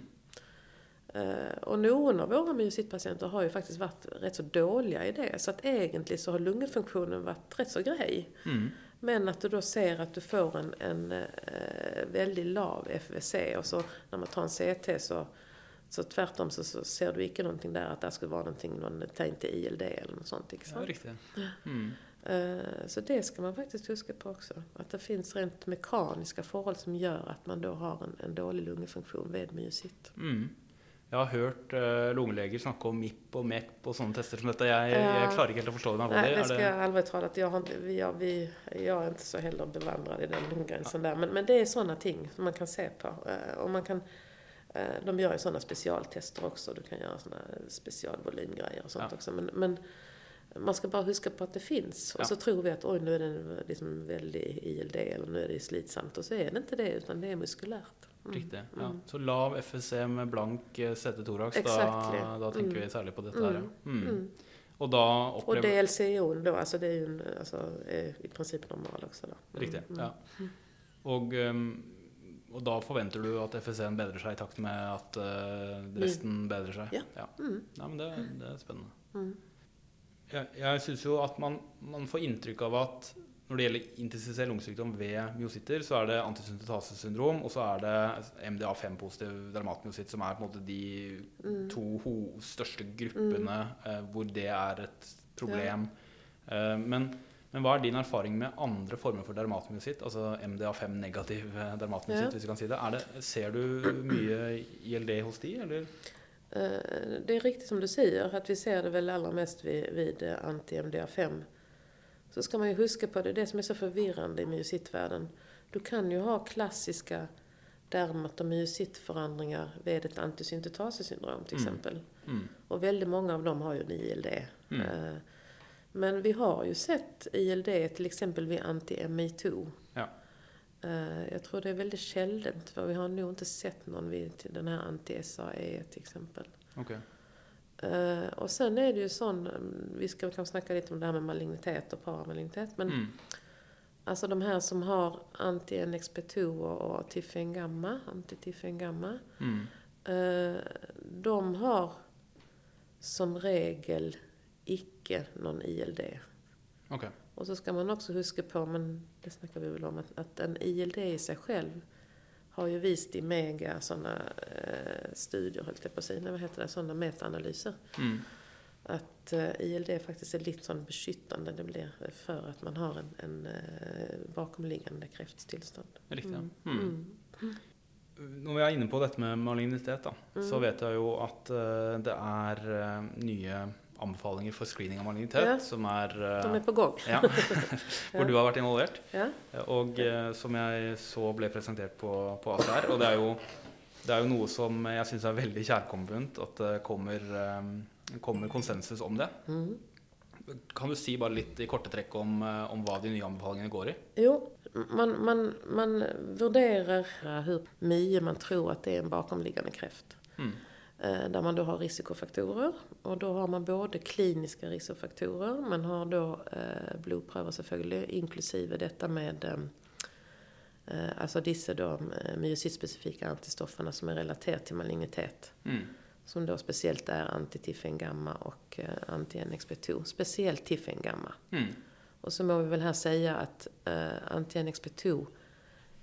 Eh, Och några av våra myositpatienter har ju faktiskt varit rätt så dåliga i det. Så att egentligen så har lungfunktionen varit rätt så grej. Mm. Men att du då ser att du får en, en eh, väldigt lav FVC och så när man tar en CT så, så tvärtom så, så ser du inte någonting där att det skulle vara någonting, någon till ILD eller något sånt. Ja, sant? riktig. Mm. Eh, Så det ska man faktiskt huska på också. Att det finns rent mekaniska förhåll som gör att man då har en, en dålig lungfunktion vid myosit. Mm. Jeg har hørt uh, lungeleger snakke om MIP og MEP og sånne tester som dette. Jeg, jeg Ja. klarer ikke helt å forstå hva Nej, det, ska jag allvarligt talat, jag, har jag, vi, jag är inte så heller bevandrad i den lunggränsen där. Men, men det är sådana ting som man kan se på. Eh, Och man kan, eh, de gör ju sådana specialtester också. Du kan göra sådana specialvolymgrejer och sånt Ja. också. Men, men man ska bara huska på att det finns. Ja. Och så tror vi att oj, nu är det liksom väldigt ILD eller nu är det slitsamt. Och så är det inte det, utan det är muskulärt. Mm. Riktig. Ja. Mm. Så lav FSC med blank eh, CT-thorax, da, Exactly. da tenker Mm. vi særlig på dette her. ja. Mm. Mm. Mm. Og da Och DLCO då, alltså det är ju en, altså, är i princip normal också. Då. Mm. Riktig. Mm. ja. Og, um, og da forventer du at FSN bedrer seg i takt med at uh, resten bedrer seg? Ja. ja. Mm. Nei, men det, det er spennende. Mm. Jeg, jeg syns jo at man, man, får inntrykk av at når det gjelder intensivert lungesykdom ved myositter, så er det antisyntetasesyndrom, og så er det MDA5-positiv dermatmyositt, som er på en måte de Mm. to største gruppene eh, hvor det er et problem. Eh, men, men hva er din erfaring med andre former for dermatmyositt, altså MDA5-negativ eh, dermatmyositt, Ja. hvis vi kan si det? Det? Ser du mye ILD hos de, eller? Eh, Det är riktigt som du säger, att vi ser det väl allra mest vid, vid eh, anti-MDA5. Så ska man ju huska på, det det som är så förvirrande i myositvärlden. Du kan ju ha klassiska dermatomyositförändringar vid ett antisyntetasesyndrom till Mm. exempel. Mm. Och väldigt många av dem har ju en ILD. Mm. Eh, Men vi har ju sett ILD till exempel vid anti-ME2. Ja. Eh, Jag tror det är väldigt källent, för vi har nog inte sett någon vid den här anti-SAE till exempel. Okej. Eh, och sen är det ju sån, mm, vi ska kanske snacka lite om det här med malignitet och paramalignitet, men Mm. alltså de här som har anti-NXP2 och, och tiffen gamma, anti-tiffen gamma, Mm. eh, de har som regel icke någon ILD. Okej. Och så ska man också huska på, men det snackar vi väl om, att, att en ILD i sig själv har ju visat i mega sådana eh, studier, höll jag på att säga, vad heter det, sådana metaanalyser. Mm. Att eh, ILD faktiskt är lite sån beskyttande det blir för att man har en, en eh, bakomliggande kräftstillstånd. Riktig. ja. Mm. Mm. Mm. Når vi er inne på dette med malignitet, da, Mm. så vet jeg jo at eh, det er eh, nye anbefalinger for screening av malignitet Ja. som er eh, De är på gång. ja, Hvor du har vært involvert. Ja. Og eh, som jeg så ble presentert på, på ACR. Og det er jo, det er jo noe som jeg syns er veldig kjærkomment, at det kommer, eh, kommer konsensus om det. Mm. Kan du si bare litt i korte trekk om, eh, om hva de nye anbefalingene går i? Jo, man, man, man värderar hur mycket man tror att det är en bakomliggande kräft. Mm. Eh, Där man då har risikofaktorer. Och då har man både kliniska risikofaktorer, man har då eh, blodpröver selvfølgelig, inklusive detta med eh, eh, alltså dessa då myositspecifika antistofferna som är relaterade till malignitet. Mm. Som då speciellt är anti-tiffen gamma och eh, anti-NXP2. Speciellt tiffen gamma. Mm. Och så må vi väl här säga att eh, anti-NXP2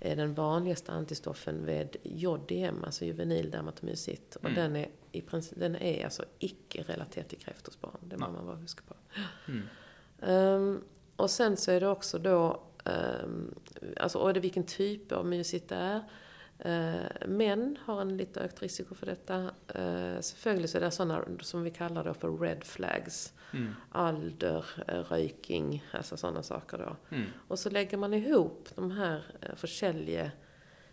är den vanligaste antistoffen vid JDM, alltså juvenil dermatomyosit. Och Mm. den är, i princip, den är alltså icke relaterad till kräft hos barn. Det må Nej. man bara huska på. Mm. Ehm, och sen så är det också då, um, alltså och är det vilken typ av myosit det är. Uh, män har en lite ökt risiko för detta. Uh, selvfølgelig så är det sådana som vi kallar då för red flags. Mm. Alder, eh, röking, alltså sådana saker då. Mm. Och så lägger man ihop de här eh, försäljliga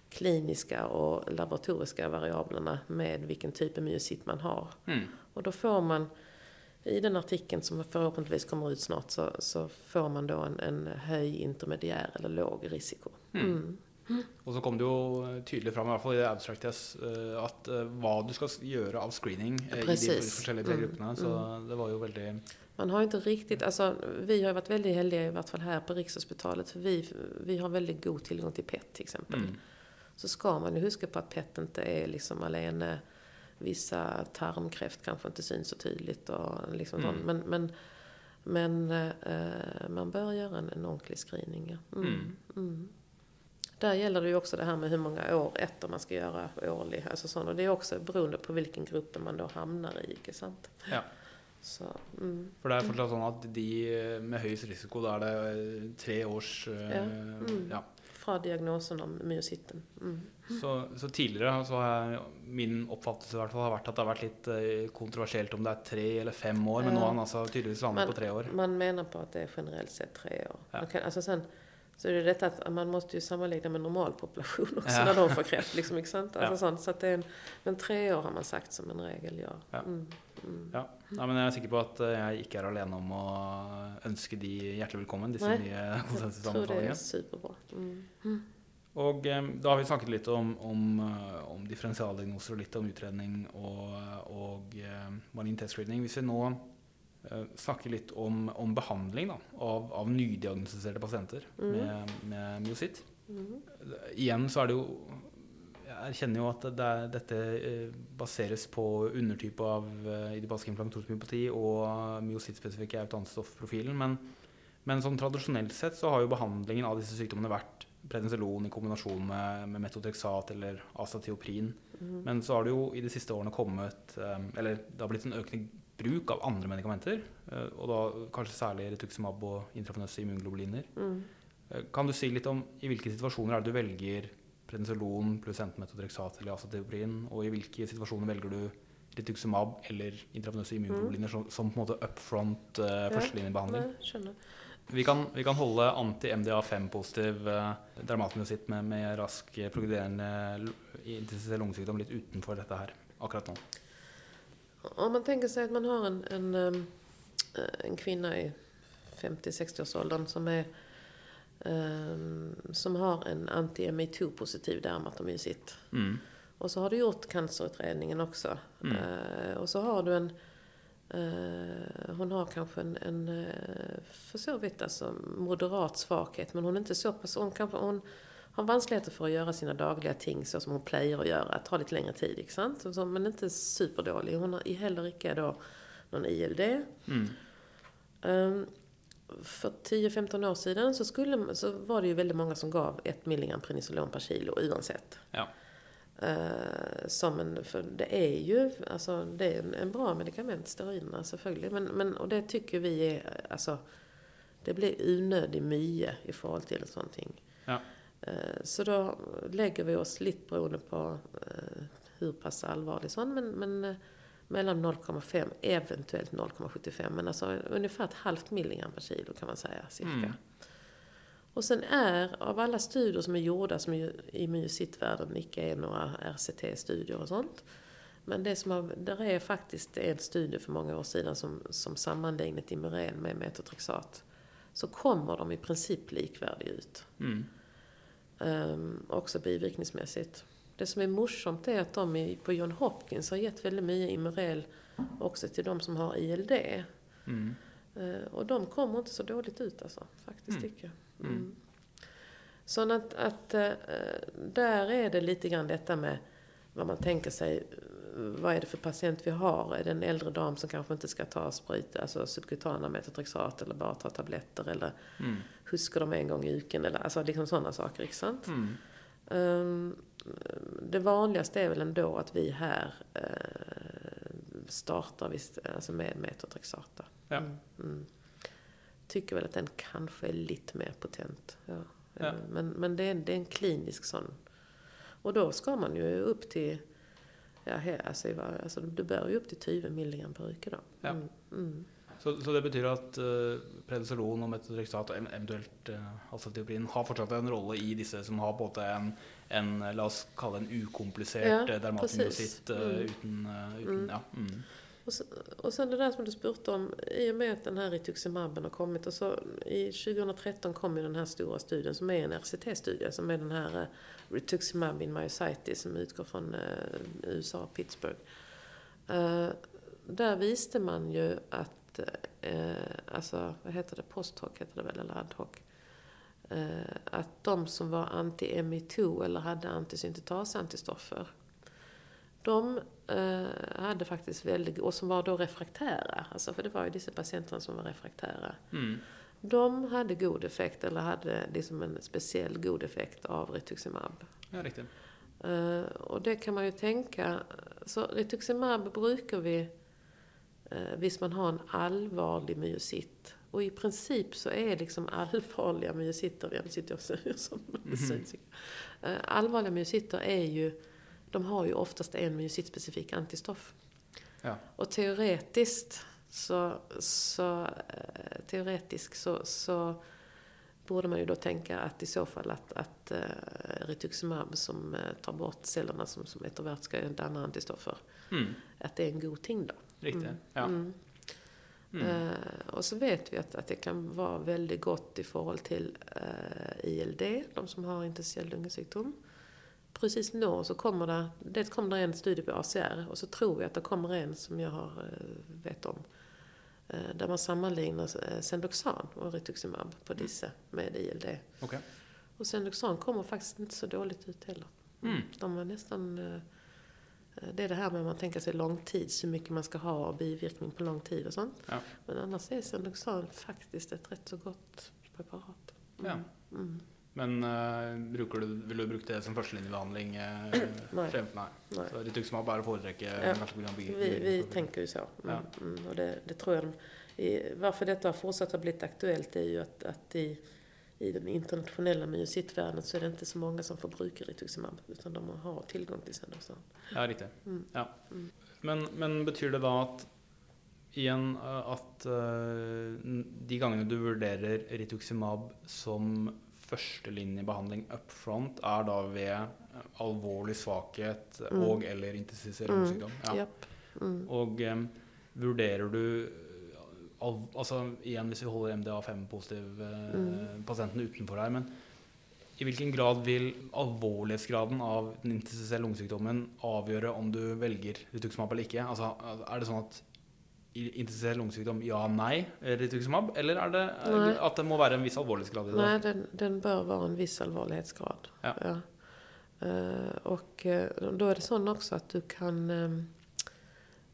kliniska och laboratoriska variablerna med vilken typ av myosit man har. Mm. Och då får man, i den artikeln som förhoppningsvis kommer ut snart, så, så får man då en, en hög, intermediär eller låg risiko. Mm. Mm. Og så kom det jo tydelig fram, i hvert fall i det abstract test, eh, at eh, hva du skal gjøre av screening eh, i de Precis. forskjellige Mm, gruppene. Så det var jo veldig Man har ju inte riktigt, alltså vi har ju varit väldigt heldiga i vart fall här på Rikshospitalet, för vi, vi har väldigt god tillgång till PET till exempel. mm. Så ska man ju huska på att PET inte är liksom alene vissa tarmkräft kanske inte syns så tydligt och liksom Mm. Men, men, men eh, man bör göra en, en ordentlig screening. Ja. Mm. Mm. Mm. Där gäller det ju också det här med hur många år efter man ska göra årlig. Alltså sånt. Och det är också beroende på vilken grupp man då hamnar i. Inte sant? Ja. Så, mm. For det er fortsatt sånn at de med høyest risiko, da er det eh, tre års eh, Ja. Mm. ja. Fra diagnosen om myositten. Mm. Så, så tidligere så har jeg, min oppfattelse i hvert fall har vært at det har vært litt eh, kontroversielt om det er tre eller fem år, men nå Ja. har han altså tydeligvis landet Men- på tre år. Man menar på att det är generellt sett tre år. Man kan, alltså sen, så är det detta att man måste ju sammanlägga med normalpopulation också Ja. när de får kräft. Liksom, inte sant? Alltså Ja. sånt, så att det är en, men tre år har man sagt som en regel, ja. Ja. Mm. Mm. Ja. Nei, men jeg er sikker på at eh, jeg ikke er alene om å ønske de hjertelig velkommen, disse Nei. nye Jag tror det är superbra. Mm. Og eh, da har vi snakket litt om, om, eh, om differensialdiagnoser og litt om utredning og eh, malignitetsscreening. Hvis vi nå eh, snakker litt om, om behandling da, av, av nydiagnostiserte pasienter Mhm. med, med myositt. Mm. Igjen så er det jo erkjenner jo at det er, dette eh, baseres på undertype av eh, idiopathisk inflammatorisk og myosittspesifikk autoantistoffprofilen. Men, men sånn tradisjonelt sett så har jo behandlingen av disse sykdommene vært prednisolon i kombinasjon med, med metotrexat eller astatioprin. Mm. Men så har det jo i de siste årene kommet Eller det har blitt en økende bruk av andre medikamenter. eh, Og da kanskje særlig rituximab og intravenøse immunglobuliner. Mm. Eh, Kan du si litt om i hvilke situasjoner er det du velger prednisolon pluss enten metotrexat eller azathioprin, og i hvilke situasjoner velger du rituximab eller intravenøse immunglobuliner som, som på en måte upfront uh, Ja. Nei, skjønner. Vi kan, vi kan holde anti-MDA5-positiv uh, dermatmyositt med, med rask eh, progrederende l- interstitiell lungesykdom litt utenfor dette her akkurat nå. Om man tänker sig att man har en, en, em, eh, en kvinna i 50-60-årsåldern som, är, em, som har en anti-ME2-positiv dermatomyositt. Mm. Och så har du gjort cancerutredningen också. Mm. Eh, och så har du en... Eh, hon har kanske en, en för så vitt alltså, moderat svaghet, men hon är inte så pass... Hon, kanske, hon har vanskligheter för att göra sina dagliga ting så som hon plejer att göra. Tar lite längre tid, inte sant? Så, men inte superdålig. Hon har heller inte då någon ILD. Mm. Ehm, för 10-15 år sedan så, skulle, så var det ju väldigt många som gav 1 milligram prednisolon per kilo oavsett. Ja. Eh, som en, för det är ju alltså, det är en, en bra medicament, steroiderna selvfølgelig. Men, men, och det tycker vi är, alltså, det blir onödig mye i förhållande till sånt. Ja. Eh, så då lägger vi oss lite beroende på eh, hur pass allvarlig sån, men, men eh, mellan 0,5 eventuellt 0,75. Men alltså ungefär ett halvt milligram per kilo kan man säga cirka. Mm. Och sen är, av alla studier som är gjorda som är i myositvärlden, icke är några RCT-studier och sånt. Men det som har, där är faktiskt en studie för många år sedan som, som sammanlignat Imuren med metotrexat. Så kommer de i princip likvärdiga ut. Mm. Um, också bivirkningsmässigt. Det som är morsomt är att de i, på John Hopkins har gett väldigt mycket Imurel också till de som har ILD. Mm. Eh, och de kommer inte så dåligt ut alltså, faktiskt Mm. tycker jag. Mm. Mm. Så att, att eh, där är det lite grann detta med vad man tänker sig. Vad är det för patient vi har? Är det en äldre dam som kanske inte ska ta sprit, alltså subkutana metotrexat eller bara ta tabletter eller Mm. huskar de en gång i uken eller alltså liksom sådana saker, inte sant? Mm. Ehm, det vanligaste är väl ändå att vi här eh, startar visst, alltså med metotrexata. Ja. Mm, mm. Tycker väl att den kanske är lite mer potent. Ja. Ja. Men, men det, är, det är en klinisk sån. Och då ska man ju upp till, ja, he- alltså, alltså du bör ju upp till 20 milligram per uke då. Ja. Mm, mm. Så, så det betyr at uh, prednisolon og metotrexat og ev- eventuelt uh, azathioprin har fortsatt en rolle i disse som har på en en, en la oss kalle en ukomplisert Ja, precis. uh, Mm. uten, uh, uten Mm. Ja. Och, sen, och sen det där som du spurte om, i och med att den här rituximabben har kommit och så i 2013 kom ju den här stora studien som är en RCT-studie som är den här eh, rituximab in myositis som utgår från eh, USA, Pittsburgh. Eh, där visste man ju att, eh, alltså vad heter det, post hoc heter det väl, eller ad hoc. Att de som var anti-ME2 eller hade antisyntetasantistoffer de eh, hade faktiskt väldigt, och som var då refraktära, alltså för det var ju dessa patienterna som var refraktära. Mm. De hade god effekt, eller hade liksom en speciell god effekt av rituximab. Ja, riktig. Eh, och det kan man ju tänka, så rituximab brukar vi, uh, visst man har en allvarlig myositt. Och i princip så är liksom allvarliga myositter, jag sitter också som medicinsk. Eh, allvarliga myositter är ju, de har ju oftast en myositspecifik antistoff. Ja. Och teoretiskt så, så, eh, teoretiskt så, så borde man ju då tänka att i så fall att, att uh, rituximab som eh, tar bort cellerna som, som etovert ska danna antistoffer, Mm. att det är en god ting då. Riktig. Mm. Ja. Mm. Eh, och så vet vi att, att det kan vara väldigt gott i förhållande till ILD, de som har interstitiell lungesjukdom. Precis nu så kommer det, det kommer det en studie på ACR och så tror vi att det kommer en som jag har eh, vet om. Eh, där man sammanlignar eh, Sendoxan och rituximab på disse med ILD. Okej. Och Sendoxan kommer faktiskt inte så dåligt ut heller. Mm. De var nästan... Det är det här med att man tänker sig långtids, hur mycket man ska ha och bivirkning på lång tid och sånt. Ja. Men annars är Sendoxan faktiskt ett rätt så gott preparat. Ja. Mm. Men eh, bruker du, vil du bruke det som førstelinjebehandling? Uh, Nej. Nei. Nej. Så rituximab er å foretrekke? Ja. Vi, vi tänker ju så. Mm. Ja. Mm. Och det, det tror jag de, i, Varför detta har fortsatt att bli aktuellt är ju att, att i, i den internationella myositvärlden så är det inte så många som får bruka rituximab. Utan de har tillgång till Sendoxan. Ja, riktig. Mm. Ja. Mm. Men, men betyr det da at igjen eh, at eh, n- de gangene du vurderer rituximab som førstelinjebehandling up front, er da ved alvorlig svakhet Mm. og eller interstisiell Mm. Ja. Japp. Mm. Og eh, vurderer du al Altså igjen, hvis vi holder MDA5-positiv eh, Mm. pasienten utenfor her, men i hvilken grad vil alvorlighetsgraden av den interstisielle lungesykdommen avgjøre om du velger rituximab eller ikke? Altså, er det sånn at i interstisiell lungesykdom ja, nei, rituximab? Eller er det Nei. det at det må være en viss alvorlighetsgrad i det? Nej, den, den bör vara en viss allvarlighetsgrad. Ja. Eh, och eh, då är det sån också att du kan... ehm,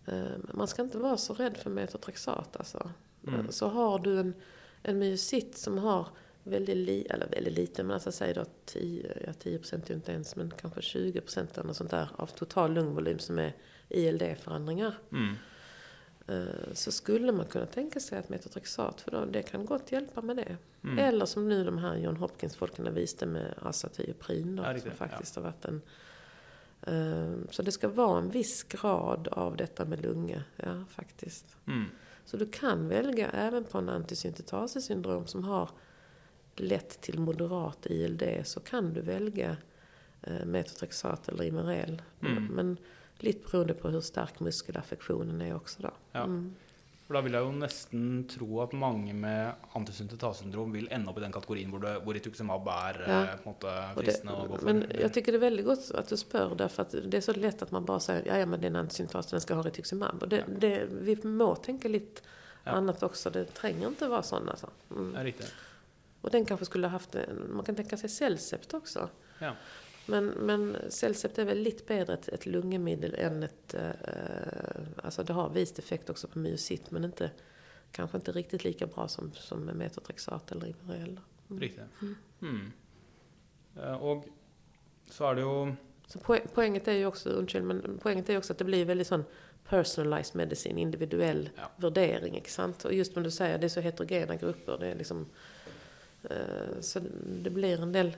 eh, man ska inte vara så rädd för metotrexat alltså. Mm. Så har du en, en myocyt som har väldigt, li, eller väldigt lite, men alltså säg då 10, ja 10 procent är ju inte ens, men kanske 20 procent eller något sånt där av total lungvolym som är ILD-förändringar. Mm. Eh, Så skulle man kunna tänka sig att metotrexat, för då, det kan gott hjälpa med det. Mm. Eller som nu de här John Hopkins-folken visste med azatyoprin då, Ja, som faktiskt har varit en... eh, Så det ska vara en viss grad av detta med lunga, ja faktiskt. Mm. Så du kan välja även på en antisyntetasesyndrom som har lätt till moderat ILD så kan du välja eh, metotrexat eller Imerel. Mm. Men lite beroende på hur stark muskelaffektionen är också då. Ja. Mm. For da vil jeg jo nesten tro at mange med antisyntetasyndrom vil ende opp i den kategorien hvor, det, hvor rituximab er Ja. eh, på en måte fristende å gå for. men jag tycker det är väldigt gott att du därför att det är så lätt att man bara säger ja, ja men det är en antisyntas, den ska ha rituximab. Och det, Ja. det, vi må tänka lite Ja. annat också, det tränger inte vara sån alltså. Mm. Ja, riktig. Och den kanske skulle ha haft, man kan tänka sig Celcept också. Ja. Men, men Celcept är väl lite bättre ett, ett lungemiddel än ett, eh, alltså det har visst effekt också på myocyt men inte, kanske inte riktigt lika bra som, som metotrexat eller Imerel. Mm. Riktig. Mm. Eh, Og så er det jo Så poäng, poänget är ju också, undskyld, men poänget är ju också att det blir väldigt sån personalized medicine, individuell Ja. värdering, inte sant? Och just som du säger, det är så heterogena grupper, det är liksom... Eh, så det blir en del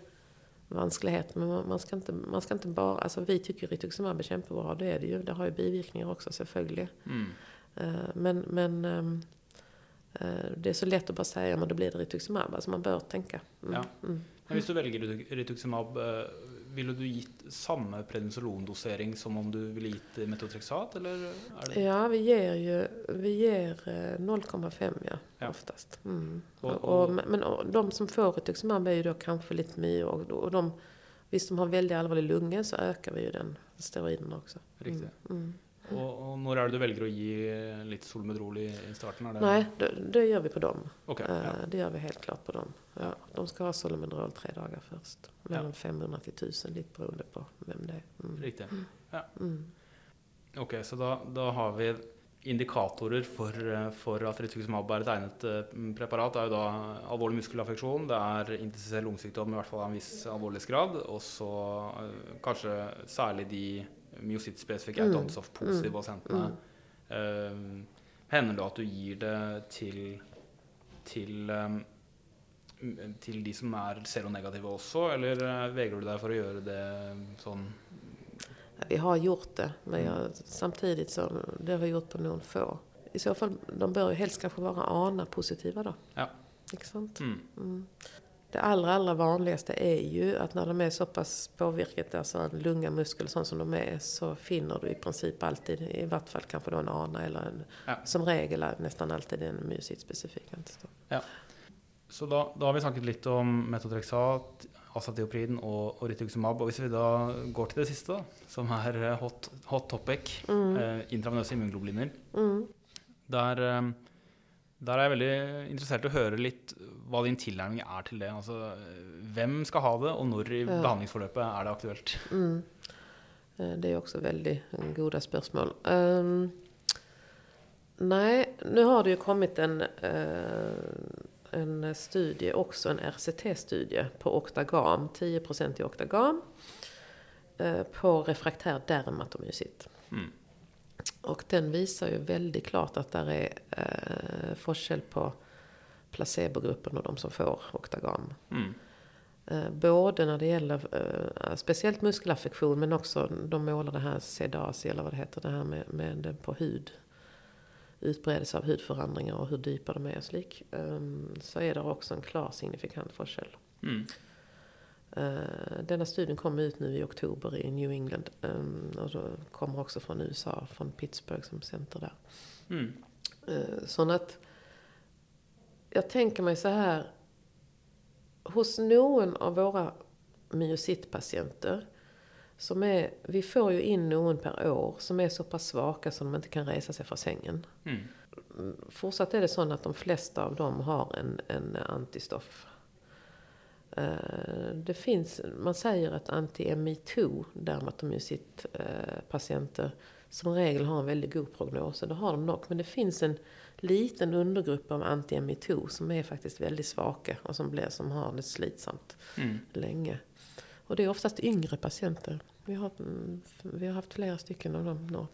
vanskligheter, men man ska inte, man ska inte bara... Alltså vi tycker rituximab är kämpebra, det är det ju. Det har ju bivirkningar också selvfølgelig. mm. Eh, men men ehm, eh, det är så lätt att bara säga, men då blir det rituximab. Alltså man bör tänka. Mm, Ja. Mm. Men hvis du ritu- rituximab, eh, ville du gitt samme prednisolondosering som om du ville gitt metotrexat, eller er det Ja, vi ger ju vi ger eh, 0,5 ja, Ja. oftast. Mm. Och- Och, och- men de som får rituximab är ju då kanske lite myo och, och de, visst de har väldigt allvarlig lunga så ökar vi ju den steroiderna också. Riktig. Mm. Mm. Og, og når er det du å gi eh, litt Solmedrol i, i starten? Det Nej, det, det gör vi på dem. Ok, Eh, ja. Det gör vi helt klart på dem. Ja, de ska ha Solomedrol tre dagar först. Mellan Ja. 500 till 1000, lite beroende på vem det är. Mm. Riktig. Mm. Ok, så da, da har vi indikatorer for, eh, for at rituximab er et egnet eh, preparat. Det er jo da alvorlig muskelaffeksjon, det er intensivell lungesykdom i hvert fall av en viss alvorlighetsgrad, og så eh, kanskje særlig de myosittspesifikke Mm. autoansoft-positive Mm. pasientene. Eh, hender det at du gir det til, til, eh, m- til de som er seronegative også, eller eh, vegrer du deg for å gjøre det sånn Ja, Vi har gjort det, men jag, samtidigt så det har vi gjort på någon få. I så fall, de bör ju helst kanske vara ANA-positiva då. Ja. Sant? mm. Mm. Det allra, allra vanligaste är ju att när de är så pass påverkade, alltså en lunga, muskel, sånt som de är, så finner du i princip alltid, i vart fall kanske då en ANA eller en, Ja. som regel är nästan alltid en myositspecifik antistom. Så da, da har vi snakket litt om metotrexat, azateoprin og, og rituximab. Og hvis vi da går til det siste, da, som er eh, hot, hot topic, Mm. eh, intravenøse immunglobuliner, Mm. der eh, Der er jeg veldig interessert i å høre litt hva din tilnærming er til det. Altså, hvem skal ha det, og når i Ja. behandlingsforløpet er det aktuelt? Mm. Eh, Det är också väldigt goda spörsmål. Um, nej, nu har det ju kommit en, eh, en studie, också en RCT-studie på Octagam, 10% i Octagam, eh, på refraktär dermatomyositt. Mm. Och den visar ju väldigt klart att där är eh, forskel på placebogruppen och de som får Octagam. Mm. Eh, Både när det gäller eh, speciellt muskelaffektion men också de målar det här sedasi eller vad det heter, det här med, med på hud. Utbredelse av hudförändringar och hur djupa de är och slik. ehm, Så är det också en klar signifikant forskel. Mm. Eh, Denna studien kommer ut nu i oktober i New England. ehm, Och då kommer också från USA, från Pittsburgh som center där. Mm. Eh, Så att jag tänker mig så här. Hos någon av våra myositpatienter som är, vi får ju in någon per år som är så pass svaka som de inte kan resa sig från sängen. Mm. Fortsatt är det så att de flesta av dem har en, en antistoff. Eh, Det finns, man säger att anti-ME2 dermatomyosit eh, patienter som regel har en väldigt god prognos. Det har de nog. Men det finns en liten undergrupp av anti-ME2 som är faktiskt väldigt svaka och som, blir, som har det slitsamt Mm. länge. Och det är oftast yngre patienter. Vi har, mm, vi har haft flera stycken av dem nu.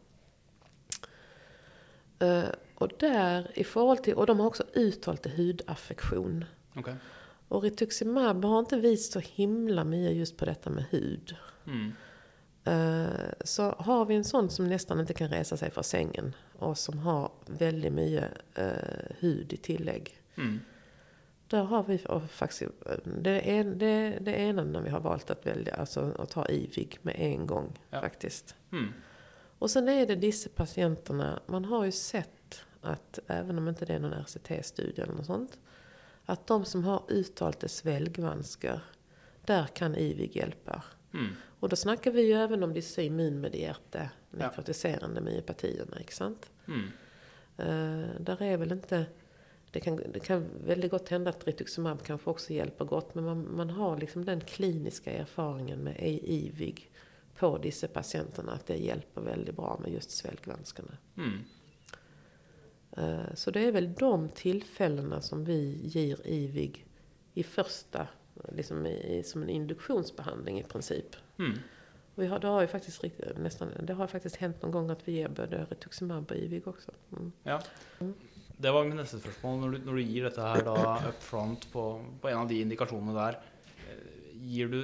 Eh, och där i förhållande till, och de har också uttalat hudaffektion. Ok. Och rituximab har inte visat så himla mycket just på detta med hud. Mm. Eh, Så har vi en sån som nästan inte kan resa sig från sängen och som har väldigt mycket eh, hud i tillägg. Mm. Där har vi faktiskt, eh, det är det, det ena när vi har valt att välja, alltså att ta IVIG med en gång Ja. faktiskt. Mm. Och sen är det dessa patienterna, man har ju sett att även om inte det är någon RCT-studie eller något sånt, att de som har uttalade svällgvanskar, där kan IVIG hjälpa. Mm. Och då snackar vi ju även om dessa immunmedierade nekrotiserande myopatierna, inte sant? Mm. Eh, där är väl inte... Det kan, det kan väldigt gott hända att rituximab kanske också hjälper gott, men man, man har liksom den kliniska erfaringen med IVIG på dessa patienterna, att det hjälper väldigt bra med just svällgvanskarna. Mm. Eh, Så det är väl de tillfällena som vi ger IVIG i första, liksom i, som en induktionsbehandling i princip. Mm. Vi har, det har ju faktiskt, nästan, det har faktiskt hänt någon gång att vi ger både rituximab och IVIG också. Mm. Ja. Det var mitt neste spørsmål. Når du, når du gir dette her da up front på, på en av de indikasjonene der, eh, gir du,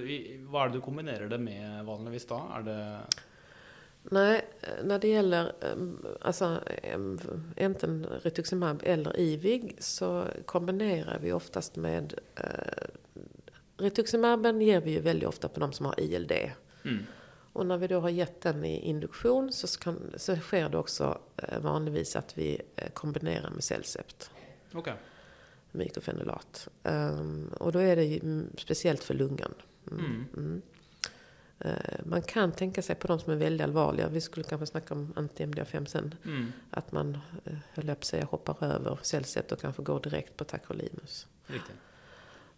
hva er det du kombinerer det med vanligvis da? Er det Nej, eh, när det gäller em, alltså, enten rituximab eller IVIG så kombinerar vi oftast med... Eh, rituximaben ger vi ju väldigt ofta på de som har ILD. mm. Och när vi då har gett den i induktion så, kan, så sker det också eh, vanligvis att vi eh, kombinerar med Cellcept, Ok. myklofenolat. Um, och då är det ju mm, speciellt för lungan. Mm. Mm. Eh, man kan tänka sig på de som är väldigt allvarliga, vi skulle kanske snacka om anti-MDA5 sen, Mm. att man, eh, höll jag på att säga, hoppar över Cellcept och kanske går direkt på tacrolimus. Riktig.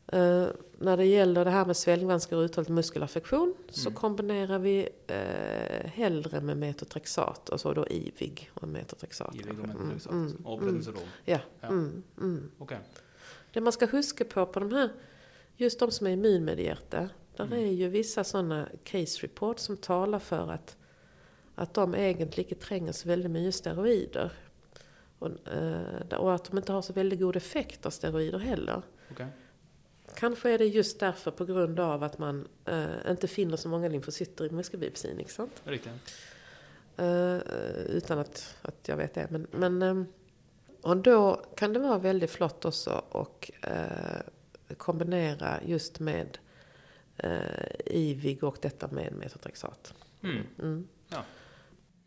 Eh, när det gäller det här med svällgvanskar och uttalat muskelaffektion så Mm. kombinerar vi eh, hellre med metotrexat och så då IVIG och metotrexat. IVIG og metotrexat. Mm, mm, Og mm. prednisolon. Ja. Ja. Mm, mm. Ok. Det man ska huska på på de här, just de som är immunmedierade, där Mm. är ju vissa sådana case reports som talar för att, att de egentligen tränger så väldigt mycket steroider. Och, eh, och att de inte har så väldigt god effekt av steroider heller. Ok. Kanske är det just därför på grund av att man eh, inte finner så många lymfocyter i muskelbiopsin, inte. Eh, utan att, att jag vet det. Men, men, ehm, och då kan det vara väldigt flott också att eh, kombinera just med eh, IVIG och detta med metotrexat. Mm. Mm.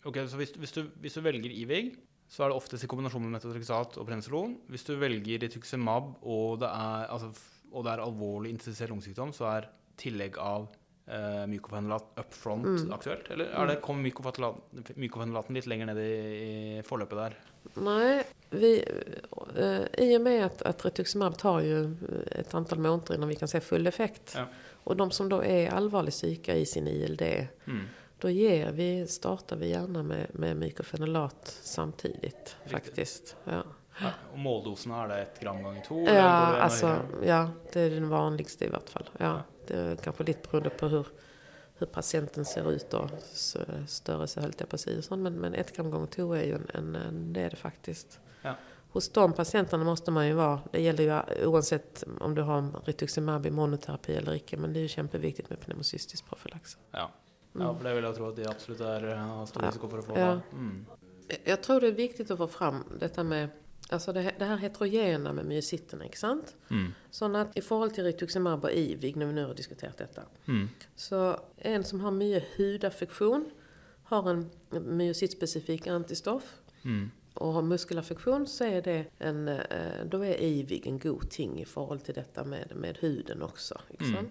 Ok, så hvis, hvis, du, hvis du velger IVIG, så er det oftest i kombinasjon med metotrexat og prednisolon. Hvis du velger rituximab, og det er, altså, og det er alvorlig interstisiell lungesykdom, så er tillegg av eh, mykofenilat up front Mm. aktuelt? Eller er det, kom mykofenilat- mykofenilaten litt lenger ned i, i forløpet der? Nej, vi, eh, i och med att, att rituximab tar ju ett antal månader innan vi kan se full effekt. Ja. Och de som då är allvarligt sjuka i sin ILD, Mm. då ger vi, startar vi gärna med, med mykofenilat samtidigt Riktigt. faktiskt. Ja. Ja, og måldosene, er det ett gram ganger to? Ja, alltså, ja, det är den vanligaste i vart fall. Ja, Ja. det är kanske lite beroende på hur, hur patienten ser ut och s- störelse höll jag på att säga. och. Men, men ett gram gånger två är ju en, en, en, det är det faktiskt. Ja. Hos de patienterna måste man ju vara, det gäller ju oavsett om du har rituximab i monoterapi eller icke, men det är ju kämpeviktigt med pneumocystisk profylax. Ja. ja, for det vil jeg tro at de absolutt er eh, stor Ja. risiko for å få. Ja. Mm. Jag tror det är viktigt att få fram detta med Alltså det, här- det här heterogena med myositterna, inte sant? Mm. Sånn att i forhold til rituximab og IVIG, når vi nu har diskutert dette, Mm. så en som har mye hudaffeksjon, har en myosittspecifik antistoff, Mm. Og har muskelaffeksjon, så er det en, eh, da er IVIG en god ting i forhold til dette med, med huden. Ikke Mm.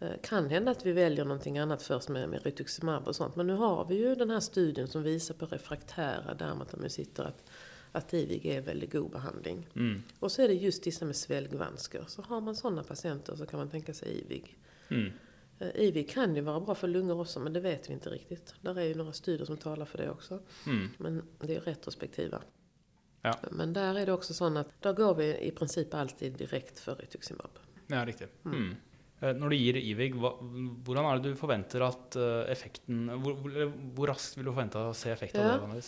Eh, Kan hända att vi väljer någonting annat först med, med rituximab och sånt. Men nu har vi ju den här studien som visar på refraktära dermatomyositter att, att IVIG är väldigt god behandling. Mm. Och så är det just dessa med sväljvansker. Så har man sådana patienter så kan man tänka sig IVIG. Mm. Eh, IVIG kan ju vara bra för lungor också, men det vet vi inte riktigt. Där är ju några studier som talar för det också. Mm. Men det är retrospektiva. Ja. Men där är det också så att där går vi i princip alltid direkt för rituximab. Ja, riktig. Mm. Eh, Når du gir IVIG, det du forventer at eh, effekten Hvor, hvor, eller hvor raskt vil du forvente å se effekt av Ja. det?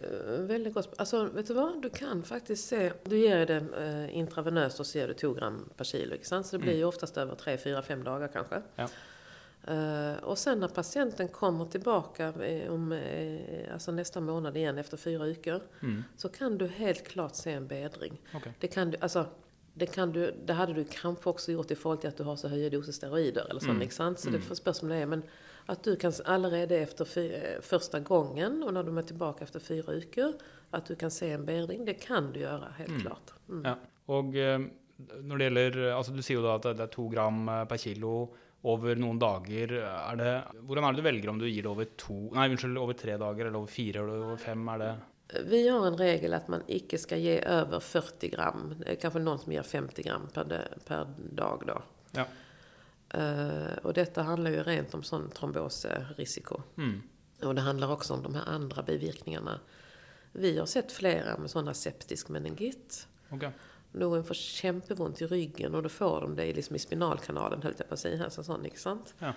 Eh, väldigt gott. Alltså, vet du vad? Du kan faktiskt se... Du ger det eh, intravenöst och så ger du 2 gram per kilo. Inte sant? Så det blir ju oftast över 3, 4, 5 dagar kanske. Ja. Eh, och sen när patienten kommer tillbaka om, eh, alltså nästa månad igen efter fyra veckor Mm. så kan du helt klart se en bedring. Ok. Det, kan du, alltså, det, kan du, det hade du kanske också gjort i förhållande till att du har så höga doser steroider eller sånt, Mm. Så Mm. det spörs om det är. Men att du kan allerede efter eh, första gången och när du är tillbaka efter fyra veckor att du kan se en bedring, det kan du göra helt Mm. klart. Mm. Ja. Og eh, når det gjelder altså Du sier jo da at det er to gram eh, per kilo over noen dager. Er det, hvordan er det du velger om du gir det over to Nei, unnskyld, over tre dager, eller over fire eller over fem? Er det Vi har en regel att man icke ska ge över 40 gram. Det är kanske någon som ger 50 gram per, de- per dag då. Ja. Eh, och detta handlar ju rent om sån trombosrisiko. mm. Och det handlar också om de här andra bivirkningarna. Vi har sett flera med sådana septisk meningit. Ok. Någon får kämpevont i ryggen och då får de det liksom i spinalkanalen, höll jag på att säga. Alltså sån, inte sant? Ja.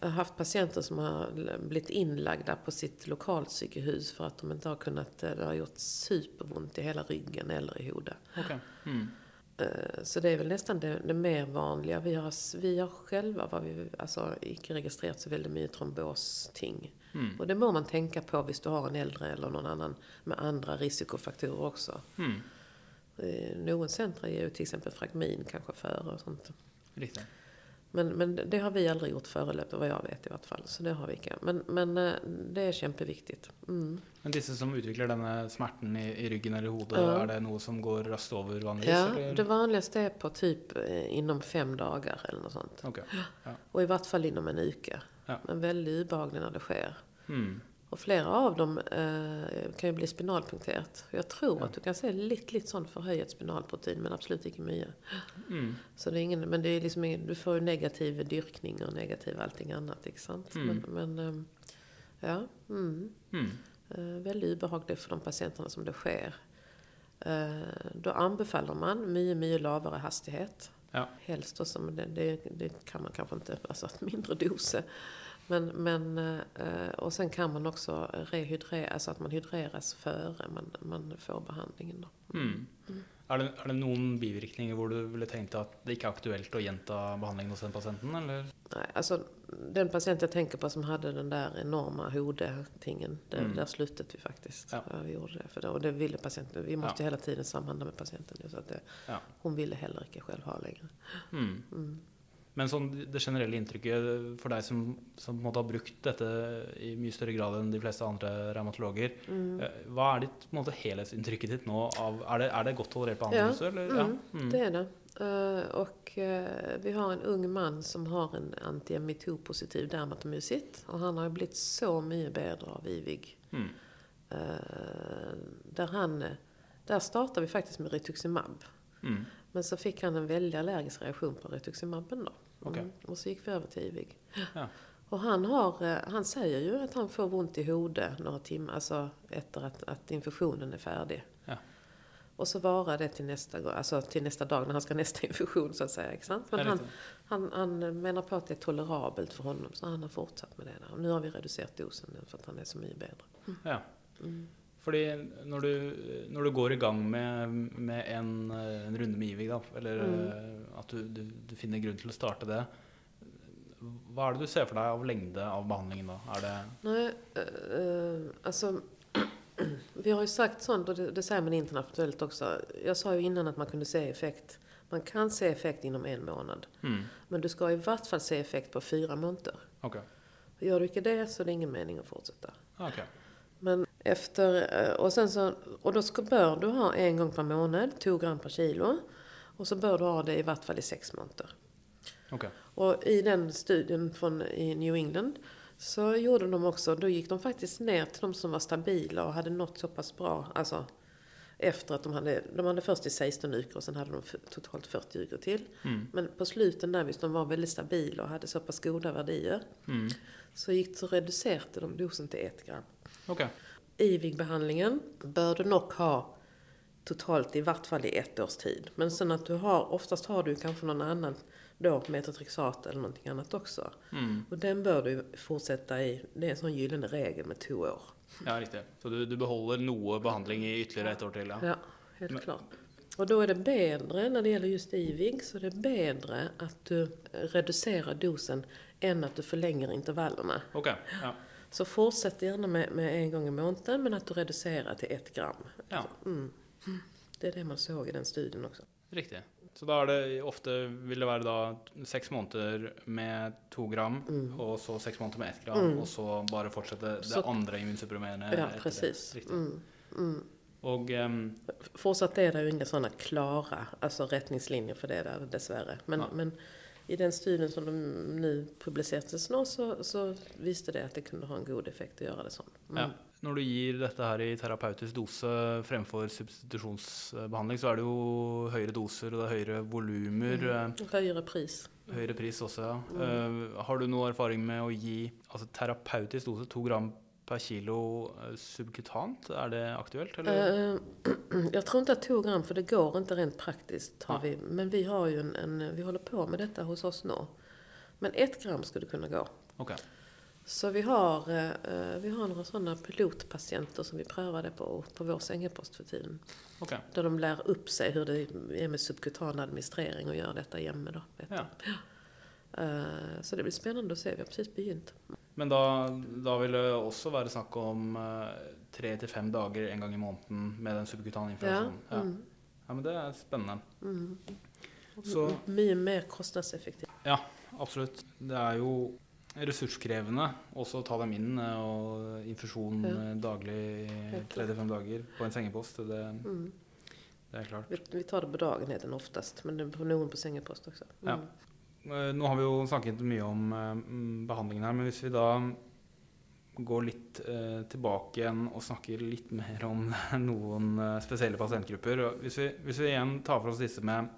Jag har haft patienter som har blivit inlagda på sitt lokalpsykehus för att de inte har kunnat, det har gjort superont i hela ryggen eller i hodet. ok. Mm. Eh, Så det är väl nästan det, det mer vanliga. Vi har, vi har själva vad vi, alltså, icke registrerat så väldigt mycket trombosting. Mm. Och det må man tänka på hvis du har en äldre eller någon annan med andra risikofaktorer också. Mm. Eh, Någon centra ger ju till exempel fragmin kanske före och sånt. Riktig. Men, men det har vi aldrig gjort föreløpet, vad jag vet i vart fall. Så det har vi inte. Men, men eh, det är kämpeviktigt. Mm. Men disse som utvikler denne smerten i, i ryggen eller hodet, Ja. er det noe som går raskt over vanligvis? Ja, eller? det vanligaste är på typ eh, inom fem dagar eller något sånt. Ok. Ja. Och i vart fall inom en uke. Ja. Men väldigt obehagligt när det sker. Mm. Och flera av dem eh, kan ju bli spinalpunkterat. Jag tror Ja. att du kan se lite, lite sån förhöjt spinalprotein, men absolut inte mycket. Mm. Så det är ingen, men det är liksom ingen, du får ju negativ dyrkning och negativ allting annat, inte sant? Mm. Men, men ehm, ja, mm. Mm. Eh, väldigt obehagligt för de patienterna som det sker. Eh, då anbefaller man mycket, mycket lavare hastighet. Ja. Helst då som det, det, det kan man kanske inte, alltså mindre doser. Men, men, eh, och sen kan man också rehydrera, alltså att man hydreras före man, man får behandlingen. Då. Mm. Er, det, er det noen bivirkninger hvor du ville tenkt at det ikke er aktuelt å gjenta behandlingen hos den pasienten? Eller? Nej, alltså den patient jag tänker på som hade den där enorma hodetingen, där, Mm. där slutade vi faktiskt. Ja. Ja. vi gjorde det, för det, och det ville patienten. Vi måste Ja. hela tiden samhandla med patienten. Så att det, Ja. Hon ville heller inte själv ha längre. Mm. Mm. Men sånn det generelle inntrykket for deg som, som på måte har brukt dette i mye større grad enn de fleste andre revmatologer, Mm. eh, hva er ditt på måte, helhetsinntrykket ditt nå av Er det, er det godt tolerert behandling? Ja, også, Eller? mm, Mm. Det är det. Eh, och eh, vi har en ung man som har en anti-MeToo-positiv dermatomysit. Och han har blivit så mycket bättre av IVIG. Mm. Eh, där, han, där startade vi faktiskt med rituximab. Mm. Men så fick han en väldigt allergisk reaktion på rituximabben då. Okej. Och så gick vi över till IVIG. Ja. Och han, har, eh, han säger ju att han får ont i huvudet några timmar, alltså efter att, att infektionen är färdig. Ja. Och så varar det till nästa, alltså till nästa dag när han ska ha nästa infektion så att säga. Inte sant? Men han, han, han menar på att det är tolerabelt för honom så han har fortsatt med det. Där. Och nu har vi reducerat dosen för att han är så mycket bättre. Ja. Mm. Fordi når du, når du går i gang med, med en, en runde med IVIG, da, eller Mm. eh, at du, du, du finner grunn til å starte det, hva er det du ser for deg av lengde av behandlingen da? Er det Nej, eh, alltså vi har ju sagt sånt och det, det säger man internationellt också. Jag sa ju innan att man kunde se effekt. Man kan se effekt inom en månad. mm. Men du ska i vart fall se effekt på fyra månader. Ok. Gör du inte det så är det ingen mening att fortsätta. ok. Efter, eh, och sen så, och då ska, bör du ha en gång per månad, 2 gram per kilo. Och så bör du ha det i vart fall i sex månader. ok. Och i den studien från i New England så gjorde de också, då gick de faktiskt ner till de som var stabila och hade nått så pass bra, alltså efter att de hade, de hade först i 16 veckor och sen hade de totalt 40 veckor till. Mm. Men på slutet när visst de var väldigt stabila och hade så pass goda värdier Mm. så gick så reducerade de dosen till 1 gram. Ok. IVIG-behandlingen bör du nog ha totalt i vart fall i ett års tid. Men sen att du har, oftast har du kanske någon annan då, metotrexat eller någonting annat också. Mm. Och den bör du fortsätta i, det är en sån gyllene regel med två år. Ja, riktig. Så du, du beholder noe behandling i ytterligere ett år til? Ja. Ja, helt Men- klart. Och då är det bättre, när det gäller just IVIG, så är det bättre att du reducerar dosen än att du förlänger intervallerna. Ok. Ja. Så fortsätt gärna med, med en gång i månaden, men att du reducerar till ett gram. ja. Mm. Det är det man såg i den studien också. Riktig. Så da er det ofte vil det være da seks måneder med to gram, Mm. og så seks måneder med ett gram, Mm. og så bare fortsette det Så- andre immunsupprimerende Ja, etter precis. det. Mm. Mm. Og ehm, Fortsatt är det ju inga sådana klara alltså rättningslinjer för det där dessvärre. Men, Ja. men i den studien som de nu publicerades nå så, så visste det att det kunde ha en god effekt att göra det sånn. Mm. ja. Når du gir dette her i terapeutisk dose fremfor substitusjonsbehandling, så er det jo høyere doser og det er høyere volumer. Mm. eh, Högre pris. Høyere pris også, ja. Mm. Eh, har du noe erfaring med å gi altså, terapeutisk dose, to gram per kilo eh, subkutant? Er det aktuelt, eller? Eh, jag tror inte att 2 gram, för det går inte rent praktiskt. Har Nej. vi, men vi har ju en, en, vi håller på med detta hos oss nu. Men ett gram skulle kunna gå. Ok. Så vi har, eh, vi har några sådana pilotpatienter som vi prövade på, på vår sängepost för tiden. ok. Där de lär upp sig hur det är med subkutan administrering och gör detta hemma då. Ja. Så det blir spännande att se, vi har precis begynt. Men da, da vil det også være snakk om eh, tre til fem dager en gang i måneden med den subkutane Ja, inflasjonen. Ja. mm, ja, men det er spennende. mm. Så Mycket mer kostnadseffektivt. absolutt. Det er jo ressurskrevende også å ta dem inn eh, og infusjon Ja. eh, daglig tre til fem dager på en sengepost. Det, Mm. det er klart. Vi, vi tar det på dagenheten oftast, men det är noen på sengepost också. Ja. Eh, nå har vi jo snakket mye om eh, mm, behandlingen her, men hvis vi da går litt eh, tilbake igjen og snakker litt mer om noen spesielle pasientgrupper Hvis vi, hvis vi igjen tar for oss disse med,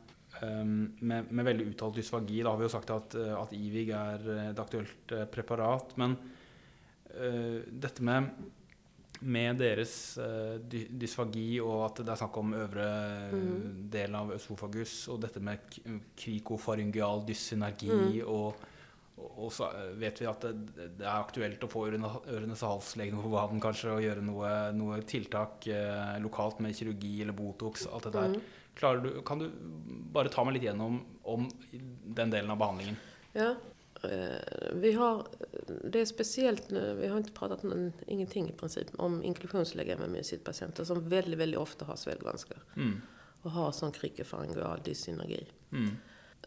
ehm, med, med veldig uttalt dysfagi, da har vi jo sagt at, at IVIG er et aktuelt preparat. Men dette med med deres dy- dysfagi og at det er snakk om øvre eh, Mm. del av østrofagus, og dette med k- kvikofaryngeal dyssynergi, Mm. og, og, så eh, vet vi at det, det er aktuelt å få ørene- ørenes og halslegene på banen kanskje, og gjøre noe, noe tiltak eh, lokalt med kirurgi eller Botox, alt dette her. Mm. Du, kan du bare ta meg litt gjennom om den delen av behandlingen? Ja, vi har, det är speciellt nu, vi har inte pratat någon, ingenting i princip om inklusionsläggare med myositpatienter som väldigt, väldigt ofta har sväljvanskar Mm. och har sån krickefaringeal dyssynergi. Mm.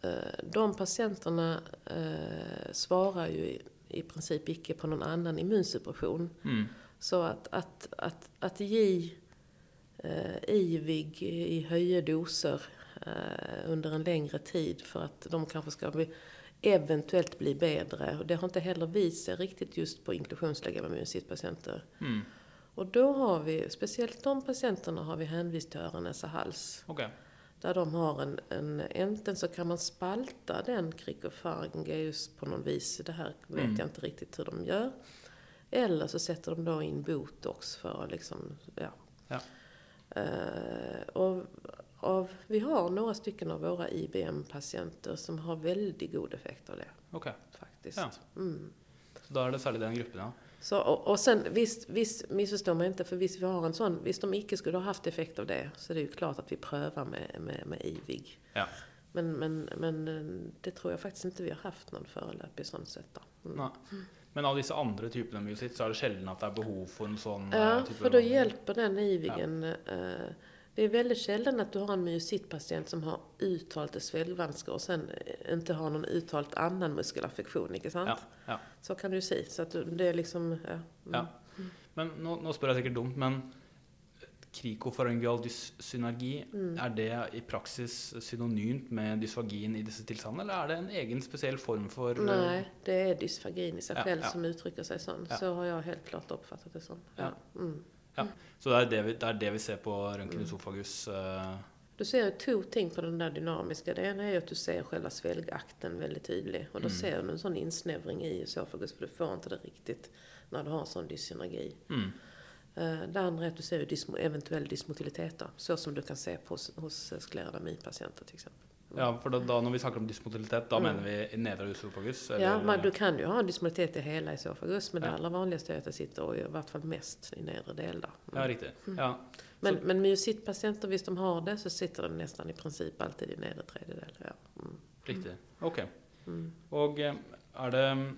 Eh, De patienterna eh, svarar ju i, i princip icke på någon annan immunsuppression. Mm. Så att, att, att, att ge eh, IVIG i höga doser eh, under en längre tid för att de kanske ska bli, eventuellt bli bättre. Och det har inte heller visat riktigt just på inklusionslägga med myositpatienter. Mm. Och då har vi, speciellt de patienterna har vi hänvisat till öron, näsa, hals. Okej. Där de har en, en, enten så kan man spalta den krikofarengeus på någon vis, det här vet Mm. jag inte riktigt hur de gör. Eller så sätter de då in botox för att liksom, ja. Ja. Eh, och av, vi har några stycken av våra IBM-patienter som har väldigt god effekt av det, Okej. faktiskt. Ja. Mm. Så da er det særlig den gruppen, ja. Så, och, och sen visst, visst missförstå mig inte, för visst vi har en sån, visst de icke skulle ha haft effekt av det, så det är ju klart att vi prövar med, med, med IVIG. Ja. Men, men, men eh, det tror jag faktiskt inte vi har haft någon föreløpig sånn sett da. Mm. Nei. Men av disse andre typene myositt, så er det sjelden at det er behov for en sånn Ja, eh, type för då hjälper den IVIGen. eh, Det är väldigt sällan att du har en myositpatient som har uttalat svällvansker och sen eh, inte har någon uttalat annan muskelaffektion, ikke sant? Ja, ja. Så kan du si. Så att det är liksom, ja. mm. Ja. Men nå spør jeg sikkert dumt, men krikofarengial dyssynergi, Mm. er det i praksis synonymt med dysfagien i disse tilstandene, eller er det en egen spesiell form for eh, Nej, det är dysfagin i sig Ja, själv ja. som uttrycker sig sån. Ja. Så har jag helt klart uppfattat det som. Ja. Ja. Mm. Så det er det vi, det er det vi ser på røntgen esofagus? eh, Du ser ju två ting på den där dynamiska. Det ena är att du ser själva sväljakten väldigt tydlig. Och då Mm. ser du en sån insnävring i esophagus för du får inte det riktigt när du har sån dyssynergi. mm. Eh, Det andra är att du ser ju dysmo, eventuell dysmotilitet då, så som du kan se på, hos- sklerodermipatienter till exempel. Ja, for da, da når vi snakker om dysmotilitet, da Mm. mener vi nedre esofagus? Ja, men du kan ju ha dysmotilitet i hela esophagus, men det Ja. allra vanligaste är att det sitter, och i vart fall mest, i nedre del där. Mm. Ja, riktig. Ja. Men, Så- men myositpatienter, visst de har det, så sitter den nästan i princip alltid i nedre tredjedel. Ja. Mm. Riktig. Ok. Mm. Og eh, er det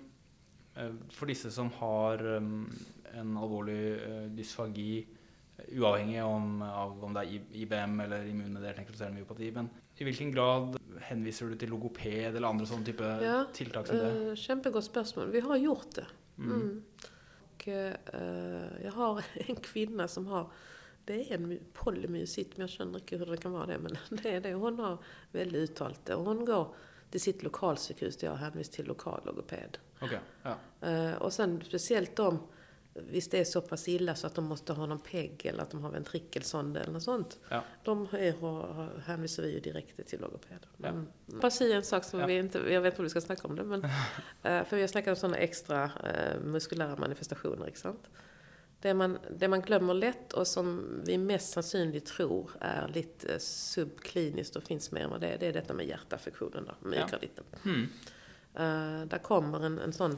eh, for disse som har eh, en alvorlig eh, dysfagi, uavhengig om, av om det I- IBM eller nekroserende myopati, men i hvilken grad henviser du til logoped eller andre sånne type Ja, tiltak som det? Eh. Vi har gjort det. Mm. Mm. Och, eh, jag har en kvinna som har, det är en my- polymyosit, men jag känner inte hur det kan vara det, men det är det. Hon har väldigt uttalat det. Och hon går till sitt lokalsjukhus där jag har hänvisat till lokal logoped. Ok, ja. Eh, och sen speciellt de, visst det är så pass illa så att de måste ha någon PEG eller att de har ventrikelsond eller något sånt. Ja. De är, hänvisar vi ju direkt till logoped. Ja. Mm. Bara säga en sak som Ja. vi inte, jag vet inte om vi ska snacka om det, men eh, för vi har snackat om sådana extra eh, muskulära manifestationer, inte sant? Det man, det man glömmer lätt och som vi mest sannolikt tror är lite eh, subkliniskt och finns mer än vad det är, det är detta med hjärtaffektionen, då, myokarditen. Hmm. Eh, där kommer en, en sån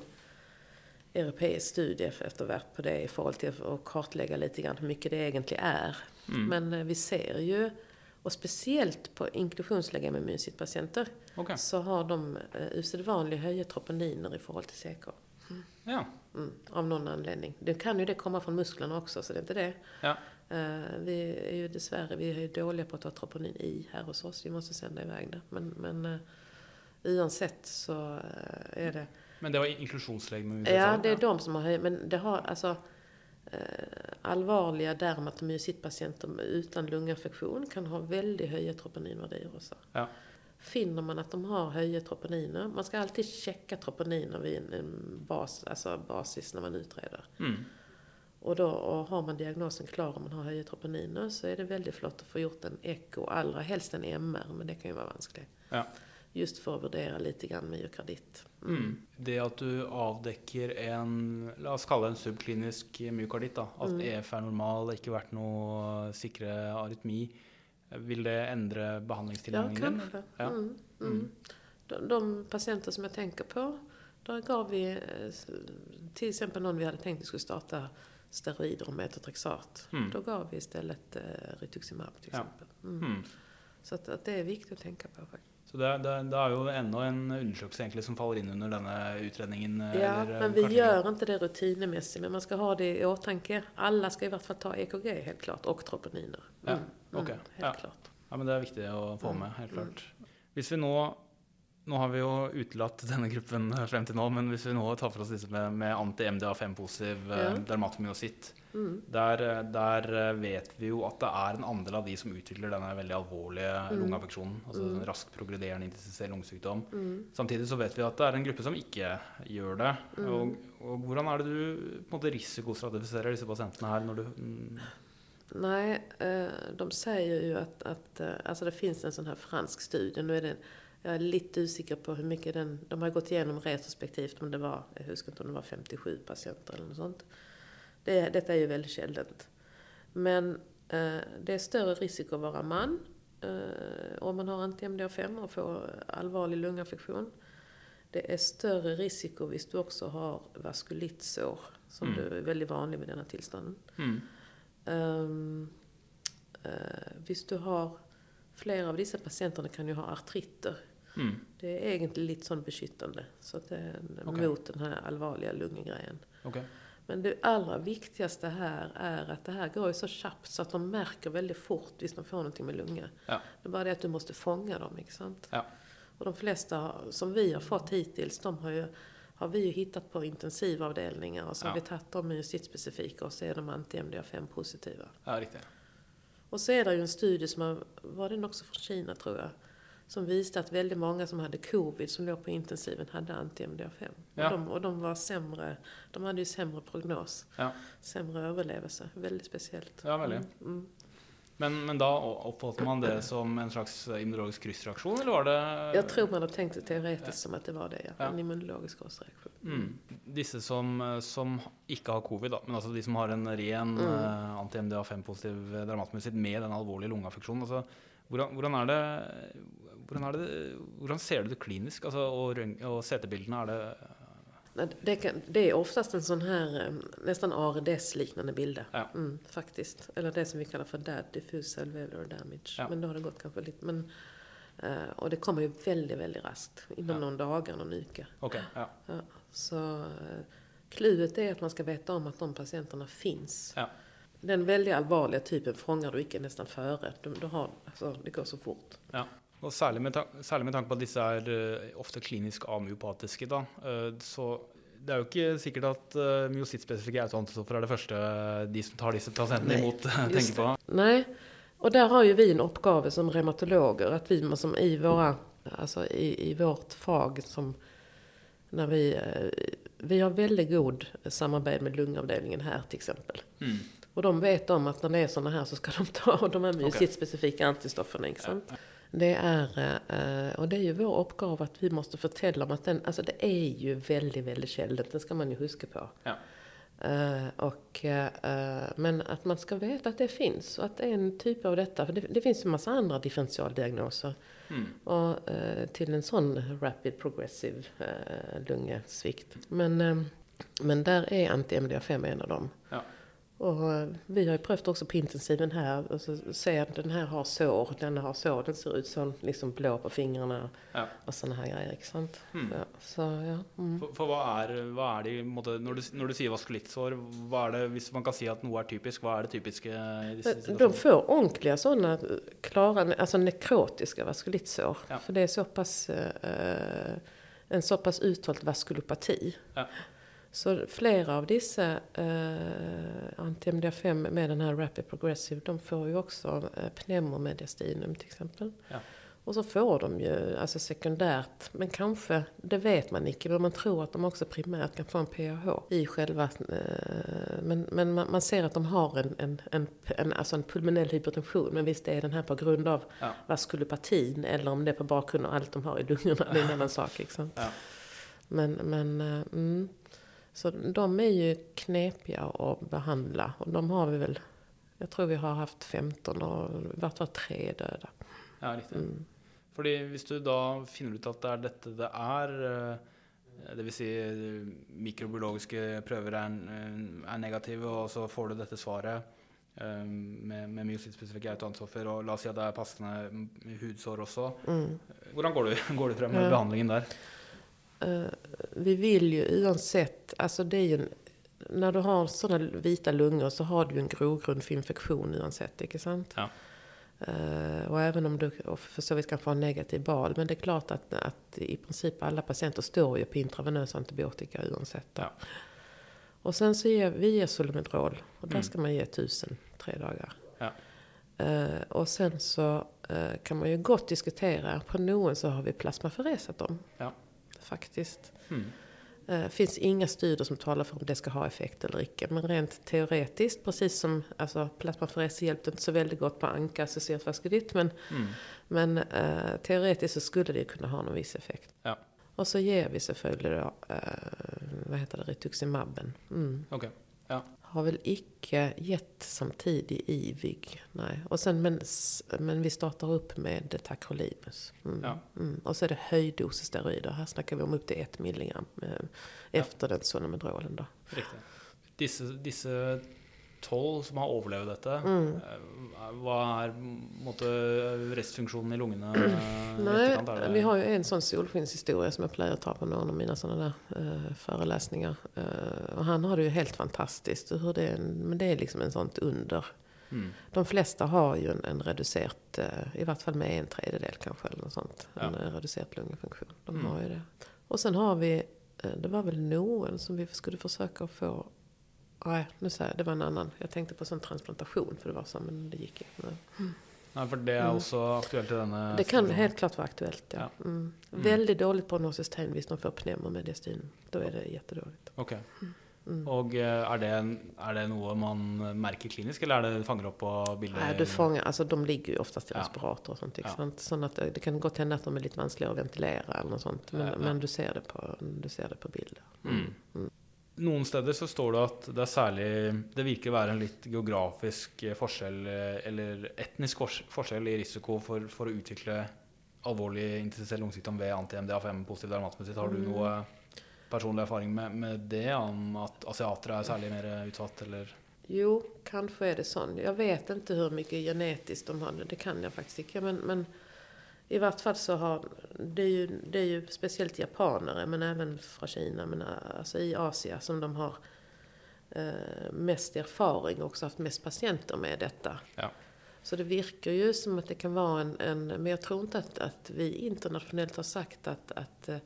europeisk studie efter värld på det i förhållande till att kartlägga lite grann hur mycket det egentligen är. Mm. Men eh, vi ser ju, och speciellt på inklusionsläge med immunsitpatienter, Ok, så har de eh, usedvanligt höga troponiner i förhållande till CK. ja. Mm, av någon anledning. Det kan ju det komma från musklerna också, så det är inte det. Ja. Eh, vi är ju dessvärre vi är ju dåliga på att ha troponin i här hos oss. Vi måste sända iväg det. Men, men uh, oavsett så eh, är det... Men det var inklusjonslegeme? Ja, det är de som har höj, Men det har alltså eh, allvarliga dermatomyositpatienter utan lunginfektion kan ha väldigt höga troponinvärden. Ja. Finner man att de har höga troponiner, man ska alltid checka troponiner vid en, en bas, alltså basis när man utreder. Mm. Och då och har man diagnosen klar om man har höga troponiner så är det väldigt flott att få gjort en eko, allra helst en MR, men det kan ju vara vanskligt. Ja. Just för att värdera lite grann myokardit. Mm. Det at du avdekker en la oss kalle det en subklinisk myokarditt, da, at Mm. EF er normal, ikke vært noe sikre arytmi, vil det endre Ja, behandlingstilnærmingen din? kanske. Ja. Mm, mm. Mm. De, de patienter som jag tänker på, där gav vi eh, till exempel någon vi hade tänkt vi skulle starta steroider och metotrexat. Mm. Då gav vi istället eh, rituximab till Ja. exempel. Mm. Mm. Så att, att det är viktigt att tänka på faktiskt. Så det, det, det er jo enda en egentlig som faller inn under denne utredningen? eh, Ja, eh, men vi gör inte det rutinemässigt. Men man ska ha det i åtanke. Alla ska i vart fall ta EKG helt klart, och troponiner. Ja, Mm, ok. helt Ja. klart. Ja, men Det er viktig å få Mm, med, helt mm. klart. Hvis vi nå Nå har vi jo utelatt denne gruppen frem til nå, men hvis vi nå tar for oss disse med, med anti-MDA5-positiv Ja. eh, dermatomyositt, Mm. der, eh, der eh, vet vi jo at det er en andel av de som utvikler denne veldig alvorlige Mm. lungeaffeksjonen, altså en raskt progrederende intensivert lungesykdom. Mm. Samtidig så vet vi at det er en gruppe som ikke gjør det. Mm. Og, og hvordan er det du på en måte risikostratifiserer disse pasientene her når du mm, Nej, eh, de säger ju att, att alltså det finns en sån här fransk studie. Nu är det, jag är lite osäker på hur mycket den... De har gått igenom retrospektivt om det var, jag huskar inte om det var 57 patienter eller något sånt. Det, detta är ju väldigt sjeldent. Men eh, det är större risk att vara man eh, om man har anti-MDA5 och får allvarlig lungaffektion. Det är större risk om du också har vaskulitsår, som Mm. du är väldigt vanlig med denna tillstånden. mm, Um, uh, hvis du har Flere av disse pasientene kan jo ha artritter. mm, Det er egentlig litt sånn beskyttende. Så at det er Ok. mot den här allvarliga lungegrejen. ok. Men det allra viktigaste här är att det här går ju så snabbt så att de märker väldigt fort hvis de får någonting med lunga. Ja. Det är bara det att du måste fånga dem, ikke sant? Ja. Och de flesta som vi har fått hittills, de har ju har vi ju hittat på intensivavdelningar och så Ja. har vi tagit dem myositspecifika och så är de anti-MDA5 positiva. Ja, riktig. Och så är det ju en studie som har, var den också från Kina tror jag, som visade att väldigt många som hade covid som låg på intensiven hade anti-MDA5. Ja. Och, de, och de var sämre, de hade ju sämre prognos, Ja. sämre överlevelse. Väldigt speciellt. Ja, veldig. Mm, mm. Men, men da oppfattet man det som en slags immunologisk kryssreaksjon, eller var det Jag tror man har tänkt det teoretiskt som att det var det, ja. Ja. En immunologisk årsreaktion. Mm. Disse som, som ikke har covid, da, men altså de som har en ren Mm. eh, anti-MDA5-positiv dermatmusitt med den alvorlige lungeaffeksjonen, altså, hvordan, hvordan, er det, hvordan, det, hvordan ser du det klinisk? Altså, røng- og CT-bildene, er det Det, kan, det är oftast en sån här eh, nästan ARDS-liknande bilder. Ja. Mm, faktiskt. Eller det som vi kallar för DAD, diffuse alveolar damage. Ja. Men då har det gått kanske lite. Men, eh, och det kommer ju väldigt, väldigt raskt. Inom Ja. någon dagar, någon vecka. Ok, ja. Så eh, kluet är att man ska veta om att de patienterna finns. Den väldigt allvarliga typen fångar du inte nästan före. Du, du har, alltså, det går så fort. Ja. Og særlig med, særlig med tanke på at disse er eh, ofte klinisk amyopatiske, da. eh, så det er jo ikke sikkert at uh, myosittspesifikke autoantistoffer er det første de som tar disse pasientene imot, tenker på. Nej, och där har ju vi en uppgave som reumatologer att vi som i våra, alltså i, i vårt fag som när vi, eh, vi har väldigt god samarbete med lungavdelningen här till exempel. Mm. Och de vet om att när det är sådana här så ska de ta de här myositspecifika antistofferna, inte sant? Det är, eh, och det är ju vår uppgave att vi måste förtälla om att den, alltså det är ju väldigt, väldigt sjeldent, det ska man ju huska på. Ja. Eh, och, eh, men att man ska veta att det finns och att det är en typ av detta. För det, det finns ju en massa andra differentialdiagnoser. Mm. Och, till en sån rapid progressive lungesvikt. Men, men där är anti-MDA5 en av dem. Och eh, vi har ju prövat också på intensiven här och så ser att den här har sår, den har sår, den ser ut som liksom blå på fingrarna Ja. och sådana här grejer, ikke sant? Mm. Ja, så ja. Mm. For, for hva, er, hva er det måte, når, du, når du sier vaskulittsår, hva er det, hvis man kan si at noe er typisk, hva er det i disse De får ordentliga sådana klara, alltså nekrotiska vaskulitsår. Ja. För det är så pass, eh, en så pass uttalat vaskulopati. Ja. Så flera av dessa eh, anti-MDA5 med den här rapid progressive, de får ju också eh, pneumomediastinum till exempel. Ja. Och så får de ju alltså sekundärt, men kanske, det vet man inte, men man tror att de också primärt kan få en PAH i själva, eh, men, men man, man ser att de har en, en, en, en, alltså en pulmonell hypertension, men visst är den här på grund av Ja. vaskulopatin eller om det är på bakgrund av allt de har i lungorna, det är en annan sak. Liksom. Ja. Men, men eh, mm, så de är ju knepiga att behandla och de har vi väl, jag tror vi har haft 15 och vart fall tre döda. Ja, riktig. Mm. Fordi hvis du da finner ut at det er dette det er, eh, det vil si eh, mikrobiologiske prøver er, eh, er negative, og så får du dette svaret med, med myosittspesifikke autoantistoffer, og la oss si at det er passende mm, hudsår også. Mm. Hvordan går du, går du frem med behandlingen der? Eh, vi vill ju oavsett, alltså det är ju en, när du har sådana vita lungor så har du ju en grogrund för infektion oavsett, inte sant? Ja. Eh, och även om du och för så vitt kan få en negativ bal. Men det är klart att, att i princip alla patienter står ju på intravenös antibiotika oavsett. Ja. Och sen så ger vi ger Solomedrol. Och där Mm. ska man ge tusen tre dagar. Ja. Eh, och sen så eh, kan man ju gott diskutera. På någon så har vi plasmaferesat dem. Ja. Faktiskt. Mm. Det finns inga studier som talar för om det ska ha effekt eller icke. Men rent teoretiskt, precis som alltså, plasmaferes hjälpte inte så väldigt gott på anka-associerat vaskulitt. Men, Mm. men eh, teoretiskt så skulle det kunna ha någon viss effekt. Ja. Och så ger vi selvfølgelig då, eh, vad heter det, rituximabben. Mm. Okej. Har väl icke gett samtidigt i VIG. Nej. Och sen, men, men vi startar upp med tacrolimus. Mm. Ja. Mm. Och så är det höjddos steroider. Här snackar vi om upp till ett milligram eh, efter den sonomedrolen då. Disse tolv som har overlevd dette, Mm. hva er en måte, restfunksjonen i lungene i Nej, det- vi har ju en sån solskenshistoria som jag plejer att ta på någon av mina sådana där eh, föreläsningar. Eh, och han har det ju helt fantastiskt. Hur det, är en- men det är liksom en sånt under. Mm. De flesta har ju en, en reducerat, eh, i vart fall med en tredjedel kanske eller något sånt. En Ja. eh, reducerad lungfunktion. De Mm. har ju det. Och sen har vi, eh, det var väl Noen som vi skulle försöka få Nej, nu säger jag, det var en annan. Jag tänkte på sån transplantation för det var så, men det gick inte. Nei, for det er Mm. også aktuelt i denne Det kan situasjonen. helt klart vara aktuellt, ja. Ja. Mm. Mm. Väldigt dåligt prognosistegn hvis de får pneumomediastin. Då är det jättedåligt. Ok. Mm. Og eh, er det, er det noe man merker klinisk, eller er det fanger opp på bildet? Nej, du fångar, alltså de ligger ju oftast i Ja. respirator och sånt. Ja. Ja. Så att det, kan gott hända att de är lite vanskliga att ventilera eller något sånt. Men, Ja, ja. men du, ser det på, du ser det på bilder. Noen steder så står det at det er særlig Det virker å være en litt geografisk eh, forskjell, eh, eller etnisk fors- forskjell i risiko for, for å utvikle alvorlig interstitiell lungesykdom ved anti-MDA5 positiv dermatositt. Har du Mm. noe personlig erfaring med, med det, om at asiatere er særlig mer utsatt, eller? Jo, kanske är det sån. Jag vet inte hur mycket genetiskt de har. Det kan jag faktiskt inte. Men, men i vart fall så har... Det är ju, det är ju speciellt japanare, men även från Kina, men alltså i Asien som de har eh, mest erfaring och också haft mest patienter med detta. Ja. Så det virkar ju som att det kan vara en... en men jag tror inte att, att vi internationellt har sagt att, att, eh,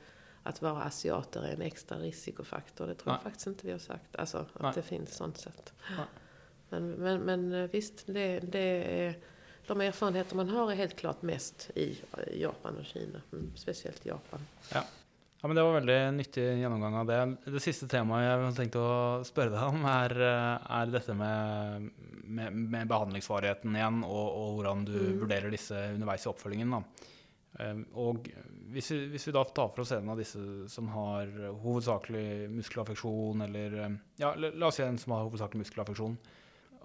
att vara asiater är en extra risikofaktor. Det tror Nej. jag faktiskt inte vi har sagt. Alltså att Nej. det finns sånt sätt. Men, men, men visst, det, det är, de erfarenheter man har är helt klart mest i Japan och Kina. Mm, speciellt Japan. Ja, men Det var veldig nyttig gjennomgang av det. Det siste temaet jeg tenkte å spørre deg om, er, eh, er dette med, med, med behandlingsvarigheten igjen, og, og hvordan du Mm. vurderer disse underveis i oppfølgingen. Da. Eh, Og hvis vi, hvis vi da tar for oss en av disse som har hovedsakelig muskelaffeksjon, eller ja, la oss si en som har hovedsakelig muskelaffeksjon.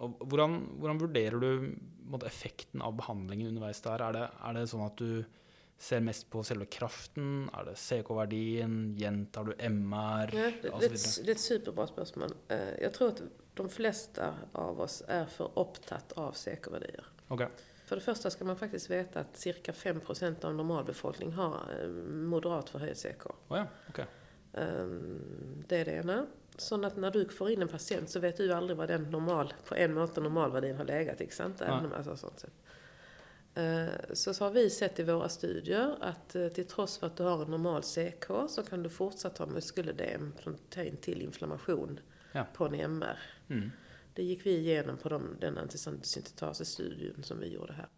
Og Hvordan, hvordan vurderer du måte, effekten av behandlingen underveis der? Er det, er det sånn at du ser mest på selve kraften? Er det CK-verdien? Gjentar du MR? Ja, det, det, det är ett superbra spörsmål. Eh, Jag tror att de flesta av oss är för upptatt av säkervärdier. Okej. För det första ska man faktiskt veta att cirka 5% av normalbefolkningen har eh, moderat förhöjd CK. Å ja, okej. Ehm, Det är det ena. Så att när du får in en patient så vet du aldrig vad den normal, på en månad normalvärdin har legat. Inte sant? Även om, alltså, sånt sätt. Eh, Så, så har vi sett i våra studier att eh, till trots för att du har en normal CK så kan du fortsatt ha muskelödem som tegn till inflammation Ja. på en MR. Mm. Det gick vi igenom på de, den antisyntetases-studien som vi gjorde här.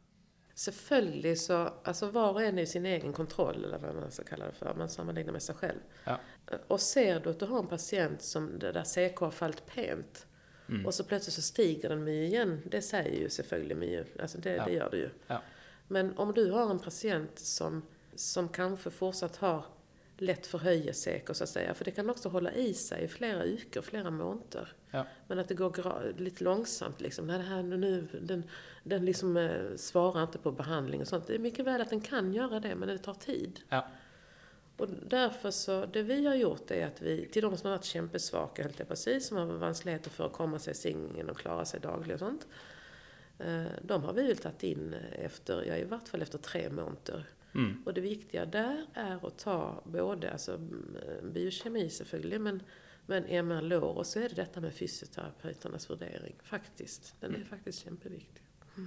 Selvfølgelig så, alltså var och en är i sin egen kontroll, eller vad man ska kalla det för. Man sammanlignar med sig själv. Ja. Och ser du att du har en patient som där CK har fallit pent Mm. och så plötsligt så stiger den mycket igen. Det säger ju selvfølgelig mycket. Alltså det, Ja. det gör det ju. Ja. Men om du har en patient som, som kanske fortsatt har lätt förhöjer CK så att säga. För det kan också hålla i sig i flera veckor, flera månader. Ja. Men att det går lite långsamt liksom. Nej, det här nu, den, den liksom eh, svarar inte på behandling och sånt. Det är mycket väl att den kan göra det, men det tar tid. Ja. Och därför så, det vi har gjort är att vi, till de som har varit kämpesvaka, helt enkelt, precis, som har vanskligheter för att komma sig i sängen och klara sig dagligen och sånt. Eh, de har vi väl tagit in efter, ja i vart fall efter tre månader. Mm. Och det viktiga där är att ta både alltså, mm, biokemi selvfølgelig, men, men MR-lår och så är det detta med fysioterapeuternas värdering. Faktiskt. Den är faktiskt kämpeviktig.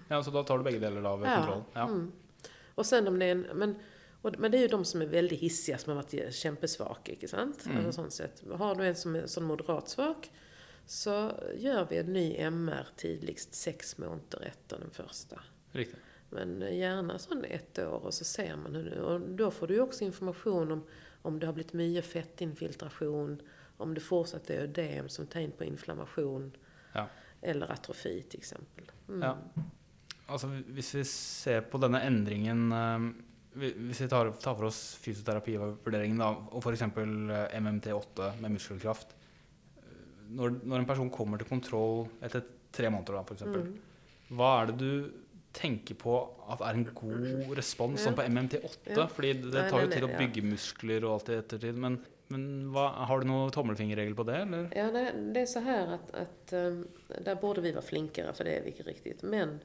Ja, så da tar du begge deler da ved Ja. kontroll? Ja. Mm. Och sen om det är en, men, och, men det är ju de som är väldigt hissiga som har varit kämpesvaka, ikke sant? Mm. Alltså, sånt sätt. Har du en som är sån moderat svag så gör vi en ny MR tidigast sex månader efter den första. Riktig. Men gärna sån ett år och så ser man hur det, och då får du ju också information om om det har blivit mycket fettinfiltration, om det fortsatt är ödem som tegn på inflammation Ja. eller atrofi till exempel. Mm. Ja. Altså, hvis vi ser på denne endringen eh, vi- Hvis vi tar, tar for oss fysioterapivurderingen da, og f.eks. MMT8 med muskelkraft eh, når, når en person kommer til kontroll etter tre måneder, da, f.eks., Mm. hva er det du tenker på at er en god respons sånn på MMT8? Ja. Fordi det tar jo tid å bygge muskler og alt i ettertid. Men, men hva, har du noen tommelfingerregel på det, eller? Ja, det, det är så här att, att um, där borde vi vara flinkare för det är vi inte riktigt. Men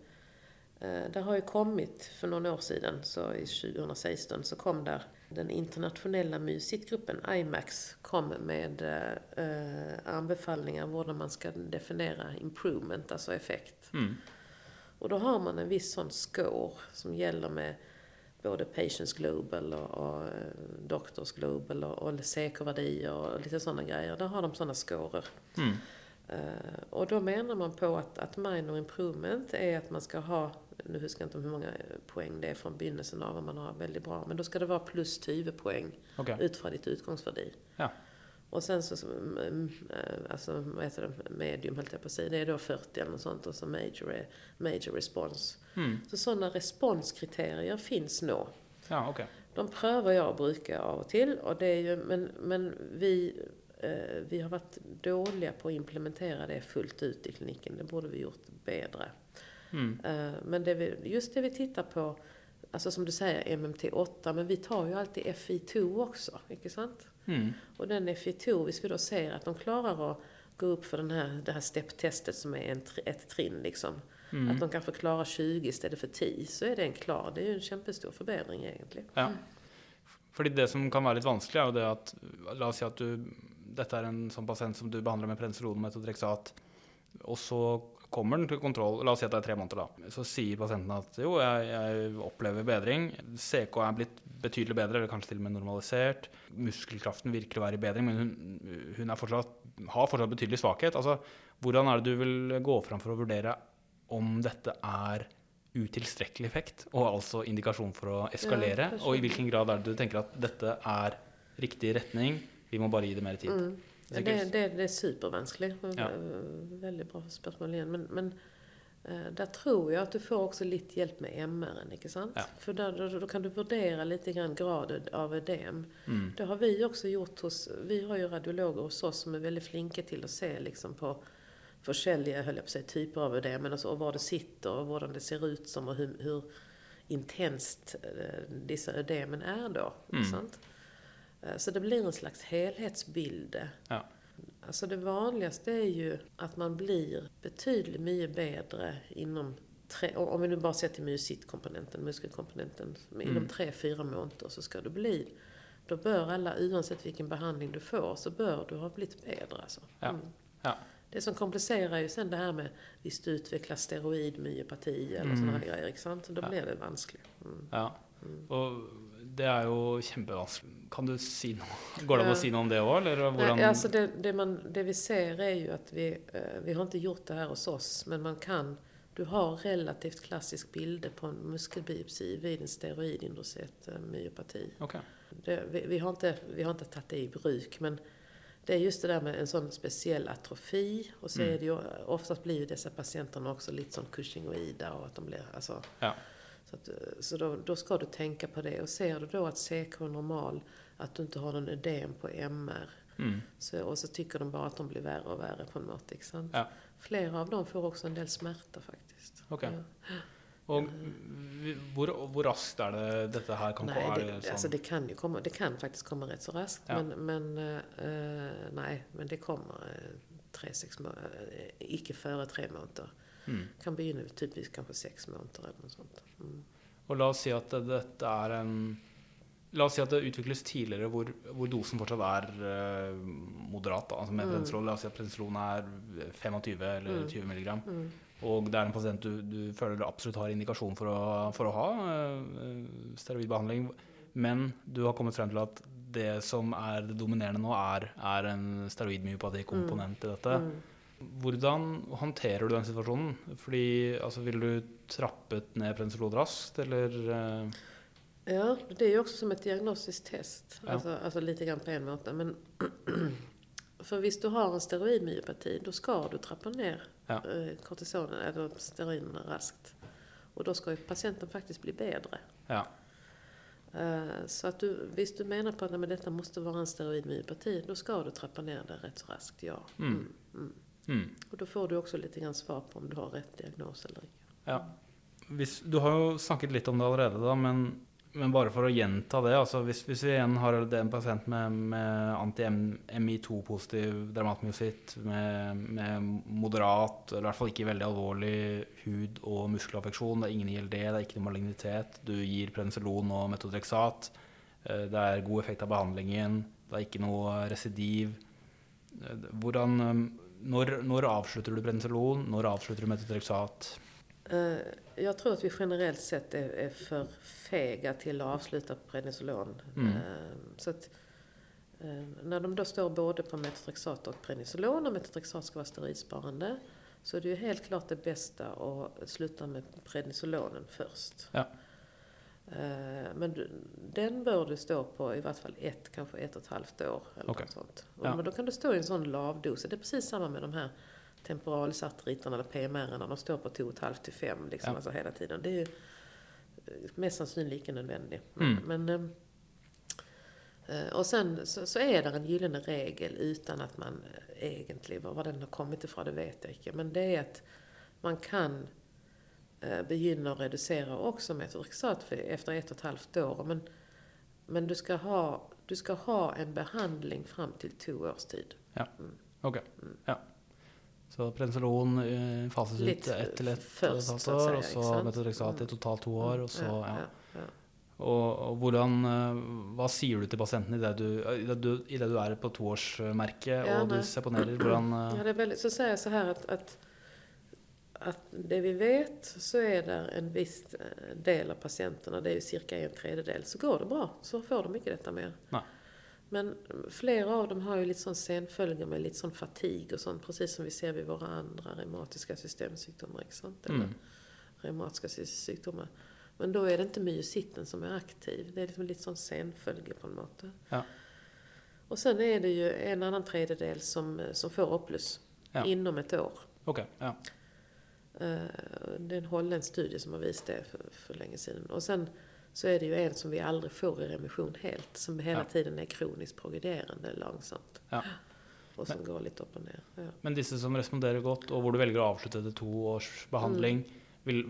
uh, det har ju kommit för några år sedan, så i 2016, så kom där den internationella musikgruppen IMAX kom med uh, anbefallningar hur man ska definiera improvement, alltså effekt. Mm. Och då har man en viss sån score som gäller med både Patients Global och, och eh, Doctors Global och, och säkervärdier och lite sådana grejer. Där har de sådana scorer. Mm. Eh, och då menar man på att, att minor improvement är att man ska ha, nu huskar jag inte hur många poäng det är från begynnelsen av om man har väldigt bra, men då ska det vara plus 20 poäng Ok. ut från ditt utgångsvärde. Ja. Och sen så, så, mm, eh, alltså vad heter det, medium höll jag på att säga, det är då 40 eller något sånt och så major major response. Mm. Så sådana responskriterier finns nog. Ja, ok. De prövar jag och brukar av och till. Och det är ju, men, men vi, eh, vi har varit dåliga på att implementera det fullt ut i kliniken. Det borde vi gjort bättre. Mm. Eh, men det vi, just det vi tittar på, alltså som du säger MMT8, men vi tar ju alltid FI2 också, inte sant? Mm. Och den FI2, hvis vi då ser att de klarar att gå upp för den här, det här stepptestet som är en, ett trinn liksom. Mm. Att de kanske klarar 20 istället för 10, så är det en klar. Det är ju en kämpestor förbättring egentligen. Ja. Fordi det som kan være litt vanskelig, er jo det at La oss si at du Dette er en sånn pasient som du behandler med prednisolon med metodrexat, og så kommer den til kontroll. La oss si at det er tre måneder, da. Så sier pasienten at jo, jeg, jeg opplever bedring. CK er blitt betydelig bedre, eller kanskje til og med normalisert. Muskelkraften virker å være i bedring, men hun, hun fortsatt, har fortsatt betydelig svakhet. Altså, hvordan er det du vil gå fram for å vurdere om dette er utilstrekkelig effekt, og altså indikasjon for å eskalere? Ja, og i hvilken grad er det du tenker at dette er riktig retning, vi må bare gi det mer tid? Mm. Det, det, det är supervanskligt. Ja. Väldigt bra spörsmål igen. Men, men eh, där tror jag att du får också lite hjälp med MR, inte sant? Ja. För där, då, då kan du värdera lite grann graden av ödem. Mm. Det har vi också gjort hos, vi har ju radiologer hos oss som är väldigt flinka till att se liksom på olika, höll jag på att säga, typer av ödem, men alltså, och var det sitter och hur det ser ut som och hur, hur intenst eh, dessa ödemen är då. Mm. Sant? Eh, Så det blir en slags helhetsbild. Ja. Alltså det vanligaste är ju att man blir betydligt mycket bättre inom tre, om vi nu bara ser till musitkomponenten, muskelkomponenten, inom Mm. tre, fyra månader så ska du bli, då bör alla, oavsett vilken behandling du får, så bör du ha blivit bättre alltså. Ja. Ja. Det som komplicerar ju sen det här med visst utveckla steroidmyopati eller Mm. sådana här grejer, sant? Då Ja. blir det vanskligt. Mm. Ja. Mm. Det er jo kjempevanskelig. Kan du si noe Går det an å si noe om det òg, eller hvordan Nej, alltså det, det, man, det vi ser är ju att vi, eh, vi har inte gjort det här hos oss, men man kan, du har relativt klassisk bilder på en muskelbiopsi vid en steroidinducerat eh, myopati. Ok. Det, vi, vi, har inte, vi har inte tagit det i bruk, men det är just det där med en sån speciell atrofi och så Mm. är det ju, oftast blir ju dessa patienterna också lite som Cushingoida och att de blir, alltså, Ja. Så, att, eh, så då, då ska du tänka på det och ser du då att CK är normal, att du inte har någon ödem på MR, Mm. så, och så tycker de bara att de blir värre och värre på något, inte? Ja. Flera av dem får också en del smärta faktiskt. Ok. Ja. Vi- hvor, hvor raskt er det dette her kan Nej, det, det sånn alltså det kan ju komma, det kan faktiskt komma rätt så raskt. Ja. Men, men eh, nej, men det kommer eh, tre, sex månader, eh, icke före tre månader. Mm. Kan begynna typiskt kanske sex månader eller något sånt. Mm. Og la oss si at det, dette er en La oss si at det utvikles tidligere hvor, hvor dosen fortsatt er eh, moderat. Da. Altså med Mm. prednisolon, La oss si at prednisolon er 25 eller Mm. 20 milligram. Mm. og det er en pasient du, du føler du absolutt har indikasjon for å, for å ha eh, steroidbehandling, men du har kommet frem til at det som er det dominerende nå, er, er en steroidmyopati-komponent i dette. Hvordan håndterer du den situasjonen? Fordi, altså, Vil du trappet ned Prednisolon raskt, eller eh, Ja, det är ju också som ett diagnostiskt test. Ja. Alltså, alltså lite grann på en måte. Men för visst du har en steroidmyopati, då ska du trappa ner Ja. eh, kortisonen, eller steroiderna raskt. Och då ska ju patienten faktiskt bli bättre. Ja. Eh, Så att du, visst du menar på att men detta måste vara en steroidmyopati, då ska du trappa ner det rätt så raskt, ja. Mm. Mm. Och då får du också lite grann svar på om du har rätt diagnos eller inte. Ja. Du har jo snakket litt om det allerede, da, men, men bare for å gjenta det. altså Hvis, hvis vi igjen har en pasient med, med anti-MI2-positiv dermatmyositt, med, med moderat, eller i hvert fall ikke veldig alvorlig hud- og muskelaffeksjon, det er ingen ILD, det er ikke noe malignitet, du gir prednisolon og metodrexat, eh, det er god effekt av behandlingen, det er ikke noe residiv. Eh, Hvordan, når, når avslutter du prednisolon, når avslutter du metodrexat? Eh, Jag tror att vi generellt sett är, är för fega till att avsluta prednisolon. Mm. Eh, Så att, eh, när de då står både på metotrexat och prednisolon och metotrexat ska vara steroidsparande så är det ju helt klart det bästa att sluta med prednisolonen först. Ja. Eh, Men den bör du stå på i vart fall ett, kanske ett och ett halvt år. Eller Okej. något sånt. Ja. Men då kan du stå i en sån lavdos. Det är precis samma med de här temporalisartriterna eller PMR när de står på 2,5 till 5 liksom, Ja. alltså hela tiden. Det är ju eh, mest sannolikt icke nödvändigt. Mm. Men, ehm, eh, och sen så, så är det en gyllene regel utan att man egentligen, var den har kommit ifrån det vet jag inte. Men det är att man kan eh, begynna att reducera också för- efter ett och ett halvt år. Men, men du, ska ha, du ska ha en behandling fram till två års tid. Ok, ja. Så prednisolon eh, fases ut ett til ett først, og et halvt så å år, ikke så metodrexat i totalt to år, og så, ja. ja, ja. Og, og hvordan, eh, hva sier du til pasienten idet du, i det du, i det du er på toårsmerket Ja, og du nei. seponerer? Hvordan Ja, det är väldigt, så säger jag så här att, att, att det vi vet så är det en viss eh, del av patienterna, det är ju cirka en tredjedel, så går det bra. Så får de inte detta mer. Nej. Men flera av dem har ju lite sån senföljer med lite sån fatig och sånt, precis som vi ser vid våra andra reumatiska systemsjukdomar, inte sant? Eller mm, reumatiska sjukdomar. Men då är det inte myositten som är aktiv. Det är liksom lite sån senfölje på något sätt. Ja. Och sen är det ju en annan tredjedel som, som får Oplus Ja. inom ett år. Ok, ja. Eh, Det är en holländsk studie som har visat det för, för länge sedan. Och sen så är det ju en som vi aldrig får i remission helt, som hela Ja. tiden är kroniskt progrederande långsamt. Ja. Och som går lite upp och ner. Ja. Men disse som responderer godt, og hvor du velger å avslutte etter to års behandling, vil,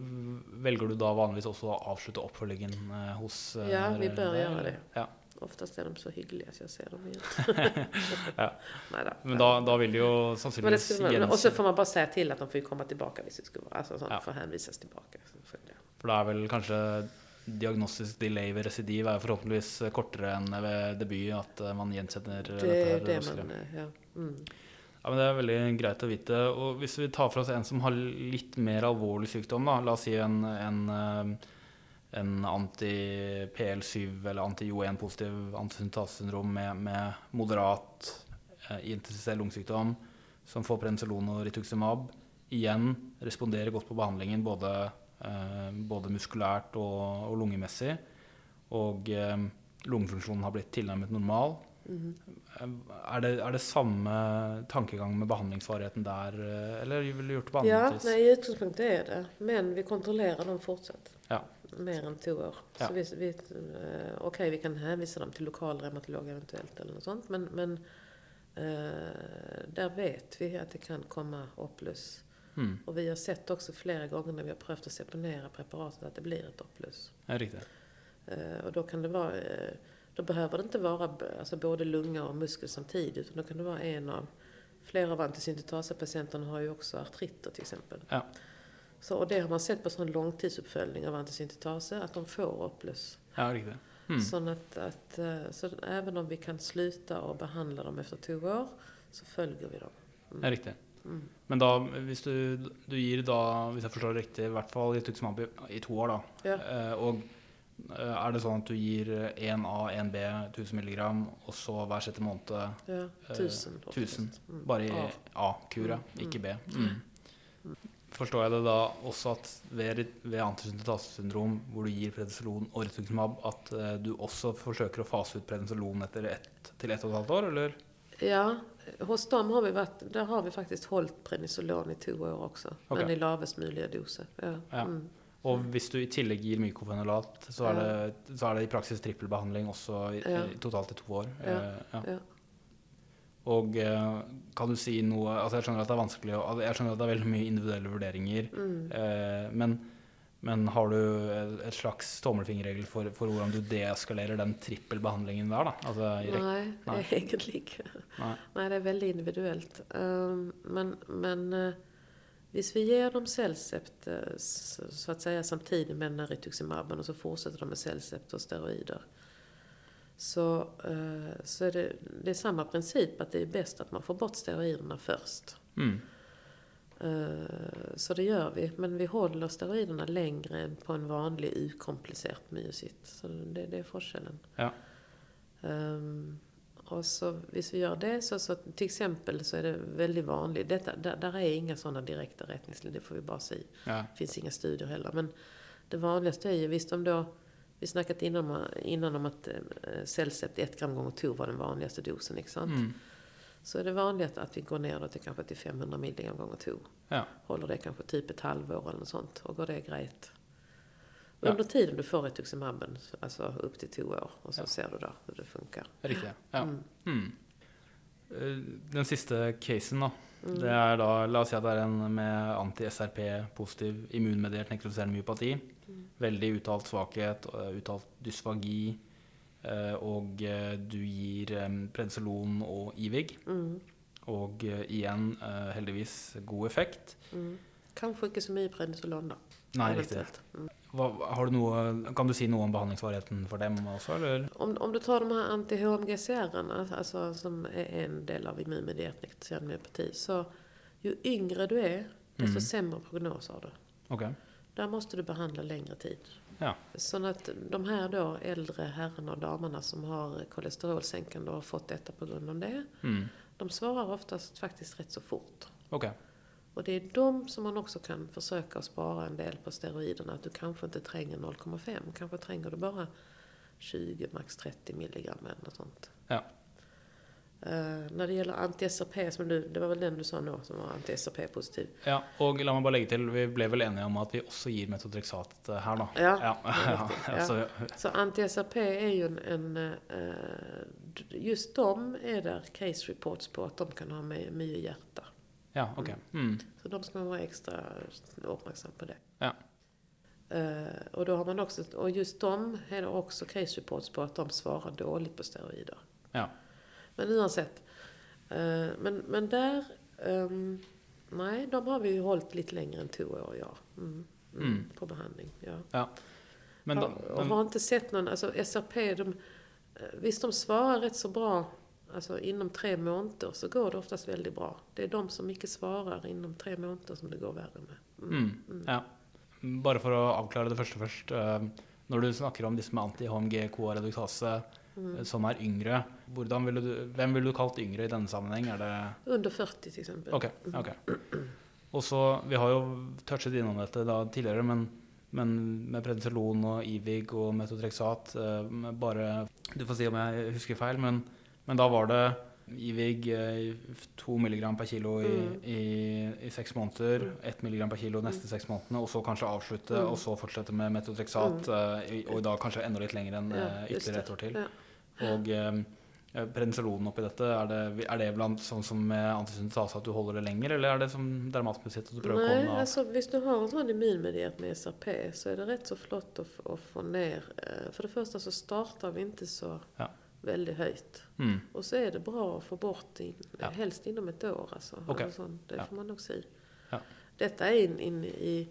velger du da vanligvis også å avslutte oppfølgingen eh, hos eh, Ja, vi bör göra det. Ja. Oftast är de så hyggliga så jag ser dem igen. Ja. Nej då. Men da, da vil de jo sannsynligvis man, och så gjense får man bara säga till att de får ju komma tillbaka hvis det skulle vara, alltså sånt, Ja. får hänvisas tillbaka. Så får det. For da er vel kanskje diagnostisk delay ved residiv er forhåpentligvis kortere enn ved debut, at eh, man gjenkjenner Det dette är her det raskere. man, eh, ja. Mm. Ja, men Det er veldig greit å vite. Og Hvis vi tar for oss en som har litt mer alvorlig sykdom, da, la oss si en, en, eh, en anti-PL7 eller anti-Jo1-positiv antisyntase-syndrom med, med moderat eh, intensivell lungesykdom, som får prednisolon og rituximab, igjen responderer godt på behandlingen både, eh, både muskulært og, og lungemessig, og eh, lungefunksjonen har blitt tilnærmet normal, Mhm. er det, er det samme tankegang med behandlingsvarigheten der, eh, eller ville du gjort det på Ja, annet vis? nej, i utgångspunkt är det. Men vi kontrollerar dem fortsatt. Ja. Mer än två år. Ja. Så vi, vi, eh, Okej, vi kan hänvisa dem till lokal reumatolog eventuellt eller något sånt. Men, men eh, där vet vi att det kan komma Oplus. Mm, Och vi har sett också flera gånger när vi har prövat att seponera preparatet att det blir ett Oplus. ja, riktig. Eh, och då kan det vara, då behöver det inte vara alltså både lunga och muskel samtidigt, utan då kan det vara en av, flera av antisyntetaspatienterna har ju också artriter till exempel. Ja. Så, och det har man sett på sån långtidsuppföljning av antisyntetaser, att de får Oplus. Ja, riktig. Mm. Så, att, att, eh, så även om vi kan sluta och behandla dem efter två år, så följer vi dem. Ja, riktig. Mm. Men da, hvis du, du da, hvis jeg forstår det riktig, i hvert fall rituximab i, to år, da. Ja. Eh, og eh, er det sånn at du gir 1A, 1B, 1000 mg, og så hver sjette måned Ja, Eh, tusen. oftast. tusen. Mm. bare i. A-kura, Mm, ikke B? mm. Forstår jeg det da også at ved, ved antisyntetasesyndrom, hvor du gir prednisolon og rituximab, at eh, du også forsøker å fase ut prednisolon etter ett til ett og et halvt år, eller? Ja, hos dem har vi varit, där har vi faktiskt hållit prednisolon i två år också. Okej. Men i lavest möjliga doser. Ja. Ja. Mm. Og hvis du i tillegg gir mykofenolat, så er, det, så er det i praksis trippelbehandling også i, Ja. totalt i to år. Ja. Eh. Og eh, kan du si noe Altså, jeg skjønner at det er vanskelig Jeg skjønner at det er veldig mye individuelle vurderinger, Mm. eh, men, men har du et slags tommelfingerregel for, for hvordan du deeskalerer den trippelbehandlingen der, da? Altså, i rek- Nej, Nej. egentligen inte. Nei. Nej, det är väldigt individuellt. Um, men men uh, hvis vi ger dem Celcept eh, s- så att säga samtidigt med den här rituximaben och så fortsätter de med Celcept och steroider. Så, eh, så är det, det är samma princip att det är bäst att man får bort steroiderna först. Mm. Eh, Så det gör vi. Men vi håller steroiderna längre än på en vanlig ukomplicerad myocyt. Så det, det är forskellen. Ja. Um, och så hvis vi gör det så, så till exempel så är det väldigt vanligt. Detta, där, där är inga sådana direkta rättningslinjer, det får vi bara säga. Ja. Det finns inga studier heller. Men det vanligaste är ju, visst om då, vi snackat innan, om- innan om att eh, Celcept 1 gram gånger 2 var den vanligaste dosen, inte sant? Mm. Så är det vanligt att vi går ner då till kanske till 500 milligram gånger 2. Ja. Håller det kanske typ ett halvår eller något sånt. Och går det grejt. Ja. Under tiden du får rituximabben, alltså upp till två år. Och så Ja. ser du då hur det funkar. Riktig. Ja. Mm. Mm. Eh, Den siste casen, da. Mm. Det er da, La oss si at det er en med anti-SRP-positiv immunmediert nekrotiserende myopati. Veldig uttalt svakhet, og uttalt dysfagi. eh, Og eh, du gir eh, prednisolon og Ivig. Mm. Og eh, igjen, eh, heldigvis, god effekt. Mm. Kanske inte så mycket prednisolon då. Nei, riktig. Mm. Hva, har du noe, kan du si noe om behandlingsvarigheten for dem også, eller? Om, om du tar de här anti-HMGCR, alltså som är en del av immunmedierat nekrotiserad myopati. Så ju yngre du är, desto Mm. sämre prognos har du. Ok. Där måste du behandla längre tid. Ja. Så att de här då äldre herrarna och damerna som har kolesterolsänkande och har fått detta på grund av det. Mm. De svarar oftast faktiskt rätt så fort. Ok. Och det är de som man också kan försöka spara en del på steroiderna. Att du kanske inte tränger 0,5. Kanske tränger du bara 20, max 30 milligram eller något sånt. Ja. Eh, när det gäller anti-SRP, som du, det var väl den du sa nu som var anti-SRP positiv. Ja, og la meg bare legge til, vi ble vel enige om at vi også gir metodrexat eh, her, da. Ja, Ja, ja, ja. Så, anti-SRP är ju en, en eh, just de är där case reports på att de kan ha my- mycket hjärta. ja, ok. Mm. Så de ska man vara extra uppmärksam på det. Ja. Eh, och då har man också, och just de är det också case reports på att de svarar dåligt på steroider. Ja. Men oavsett. Eh, men, men där, ehm, nej, de har vi ju hållit lite längre än två år, ja. Mm, mm, Mm. På behandling, ja. Men, ja, da, och har inte sett någon, alltså SRP, de, eh, visst de svarar rätt så bra, alltså inom tre månader så går det oftast väldigt bra. Det är de som inte svarar inom tre månader som det går värre med. mm, ja. Bare for å avklare det første først. eh, Når du snakker om disse med anti-HMG-KA-reduktase Mm. som er yngre, hvordan ville du, hvem ville du kalt yngre i denne sammenheng? Er det Under 40 till exempel. Ok. ok. Og så, Vi har jo touchet innom dette da tidligere, men, men med prednisolon og Ivig og metodrexat eh, bare, Du får si om jeg husker feil, men, men da var det Ivig eh, to milligram per kilo i, Mm. i, i seks måneder, ett milligram per kilo neste seks månedene, og så kanskje avslutte, Mm. og så fortsette med metodrexat, eh, i- og da kanskje enda litt lenger enn Ja, eh, ytterligere ett år til. Ja. Og eh, prednisolonen oppi dette, er det, er det blant sånn som med antisyntase at du holder det lenger, eller er det som dermatmusitt at du prøver å Nej, komme av? alltså visst du har en sån immunmedierat med SRP så är det rätt så flott f- att få ner. eh, För det första så startar vi inte så Ja. väldigt höjt. Mm. Och så är det bra att få bort in, Ja. helst inom ett år. Okej. Eller sånt, det får man nog säga. Ja. Detta är in, in i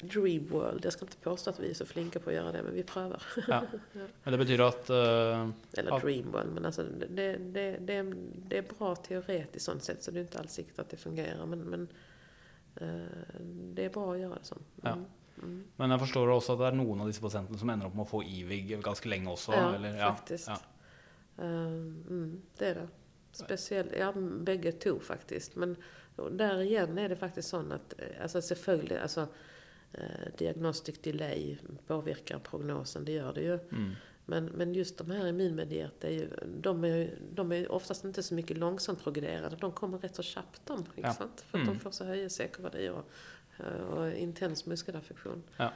Dream World. Jag ska inte påstå att vi är så flinka på att göra det, men vi prövar. Ja. Men det betyder at eh, Eller Ja. Dream World, men alltså det, det, det, det är bra teoretiskt sånt sätt, så det är inte alls säkert att det fungerar. Men, men eh, det är bra att göra det så. Ja. Mm. Mm. Men jeg forstår også at det er noen av disse pasientene som ender opp med å få IVIG ganske lenge også. Ja, eller, faktiskt. Ja. Eh, mm, det är det. Speciellt, ja bägge två faktiskt. Men där igen är det faktiskt så att, alltså alltså eh, diagnostic delay påverkar prognosen, det gör det ju. Mm. Men, men just de här immunmedierat, är ju, de, är, de är oftast inte så mycket långsamt progrederade. De kommer rätt så snabbt de, Ja. För att Mm. de får så höga CK-värden och, och intens muskelaffektion. Ja.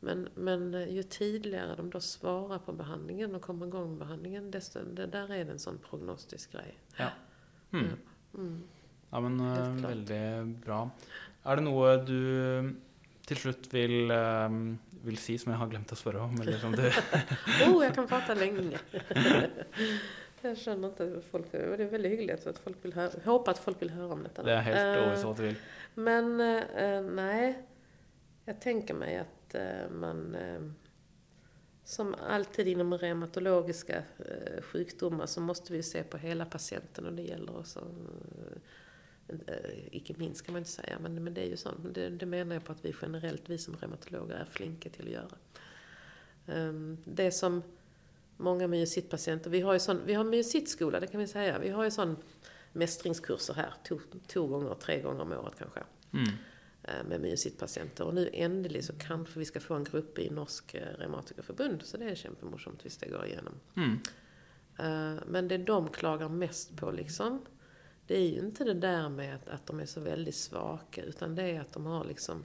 Men, men eh, ju tidigare de då svarar på behandlingen och kommer igång med behandlingen, desto, det där är det en sån prognostisk grej. Mm. Mm. Ja, men eh, veldig bra. Er det noe du til slutt vil, eh, vil si som jeg har glemt å spørre om? Eller som du Oh, jag kan prata länge. jag känner inte att folk, det är väldigt hyggligt att folk vill höra, jag hoppas att folk vill höra om detta. Det er helt Eh, overbevist om at du vil. Men eh, nej, jag tänker mig att eh, man eh, som alltid inom reumatologiska eh, sjukdomar så måste vi se på hela patienten och det gäller också icke minst kan man inte säga, men, men det är ju så. Men Det, det menar jag på att vi generellt, vi som reumatologer, är flinka till att göra. Ehm, Det som många myositpatienter, vi har ju sån, vi har myositskola, det kan vi säga. Vi har ju sån mästringskurser här, två, två gånger, tre gånger om året kanske Mm. eh, med myositpatienter. Och nu äntligen så kanske vi ska få en grupp i Norsk eh, Reumatikerförbund, så det är kämpemorsomt hvis det går igenom. Mm. Eh, Men det de klagar mest på liksom, det är ju inte det där med att, att de är så väldigt svaka, utan det är att de har liksom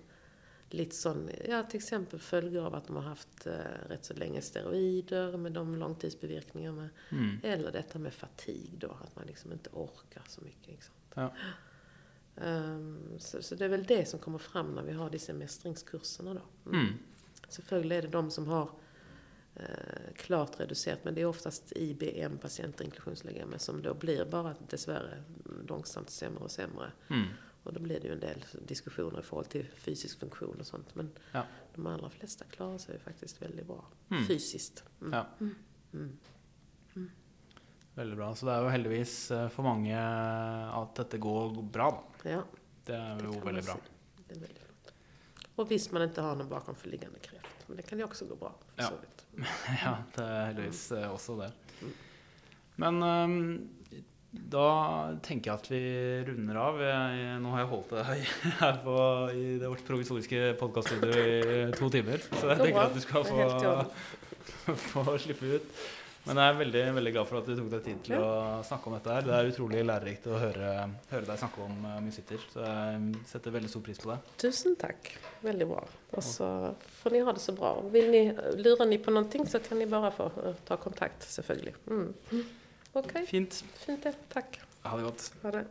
lite sån, ja till exempel följder av att de har haft eh, rätt så länge steroider med de långtidsbiverkningarna. Mm. Eller detta med fatig då, att man liksom inte orkar så mycket. Liksom. Ja. Ehm, så, så det är väl det som kommer fram när vi har dessa mästringskurserna då. Mm. Mm. Selvfølgelig är det de som har eh, klart reducerat, men det är oftast IBM-patienter, inklusionslegeme, som då blir bara dessvärre långsamt sämre och sämre. Mm. Och då blir det ju en del diskussioner i förhållande till fysisk funktion och sånt. Men Ja. de allra flesta klarar sig ju faktiskt väldigt bra Mm. fysiskt. Mm. Ja. Mm. Veldig bra. Så det er jo heldigvis eh, for mange at dette går bra, da. Ja, Det er det jo man veldig bra. Det är väldigt flott. Och visst man inte har någon bakomförliggande kräft, men det kan ju också gå bra. för Ja. så vidt. Ja, det er heldigvis eh, også det. Men ehm, da tenker jeg at vi runder av. Jeg, nå har jeg holdt deg her på, i det vårt provisoriske podkaststudio i to timer. Så jeg tenker at du skal Det få, få slippe ut. Men jeg er veldig, veldig glad for at du tok deg tid til å snakke om dette. her. Det er utrolig lærerikt å høre, høre deg snakke om uh, musitter. Så jeg setter veldig stor pris på det. Tusen tack, väldigt bra. Och så får ni ha det så bra. Vill ni, lurar ni på någonting så kan ni bara få eh, ta kontakt, selvfølgelig. Mm. Okej, Fint. fint det. Tack. Ha det godt. Ha det.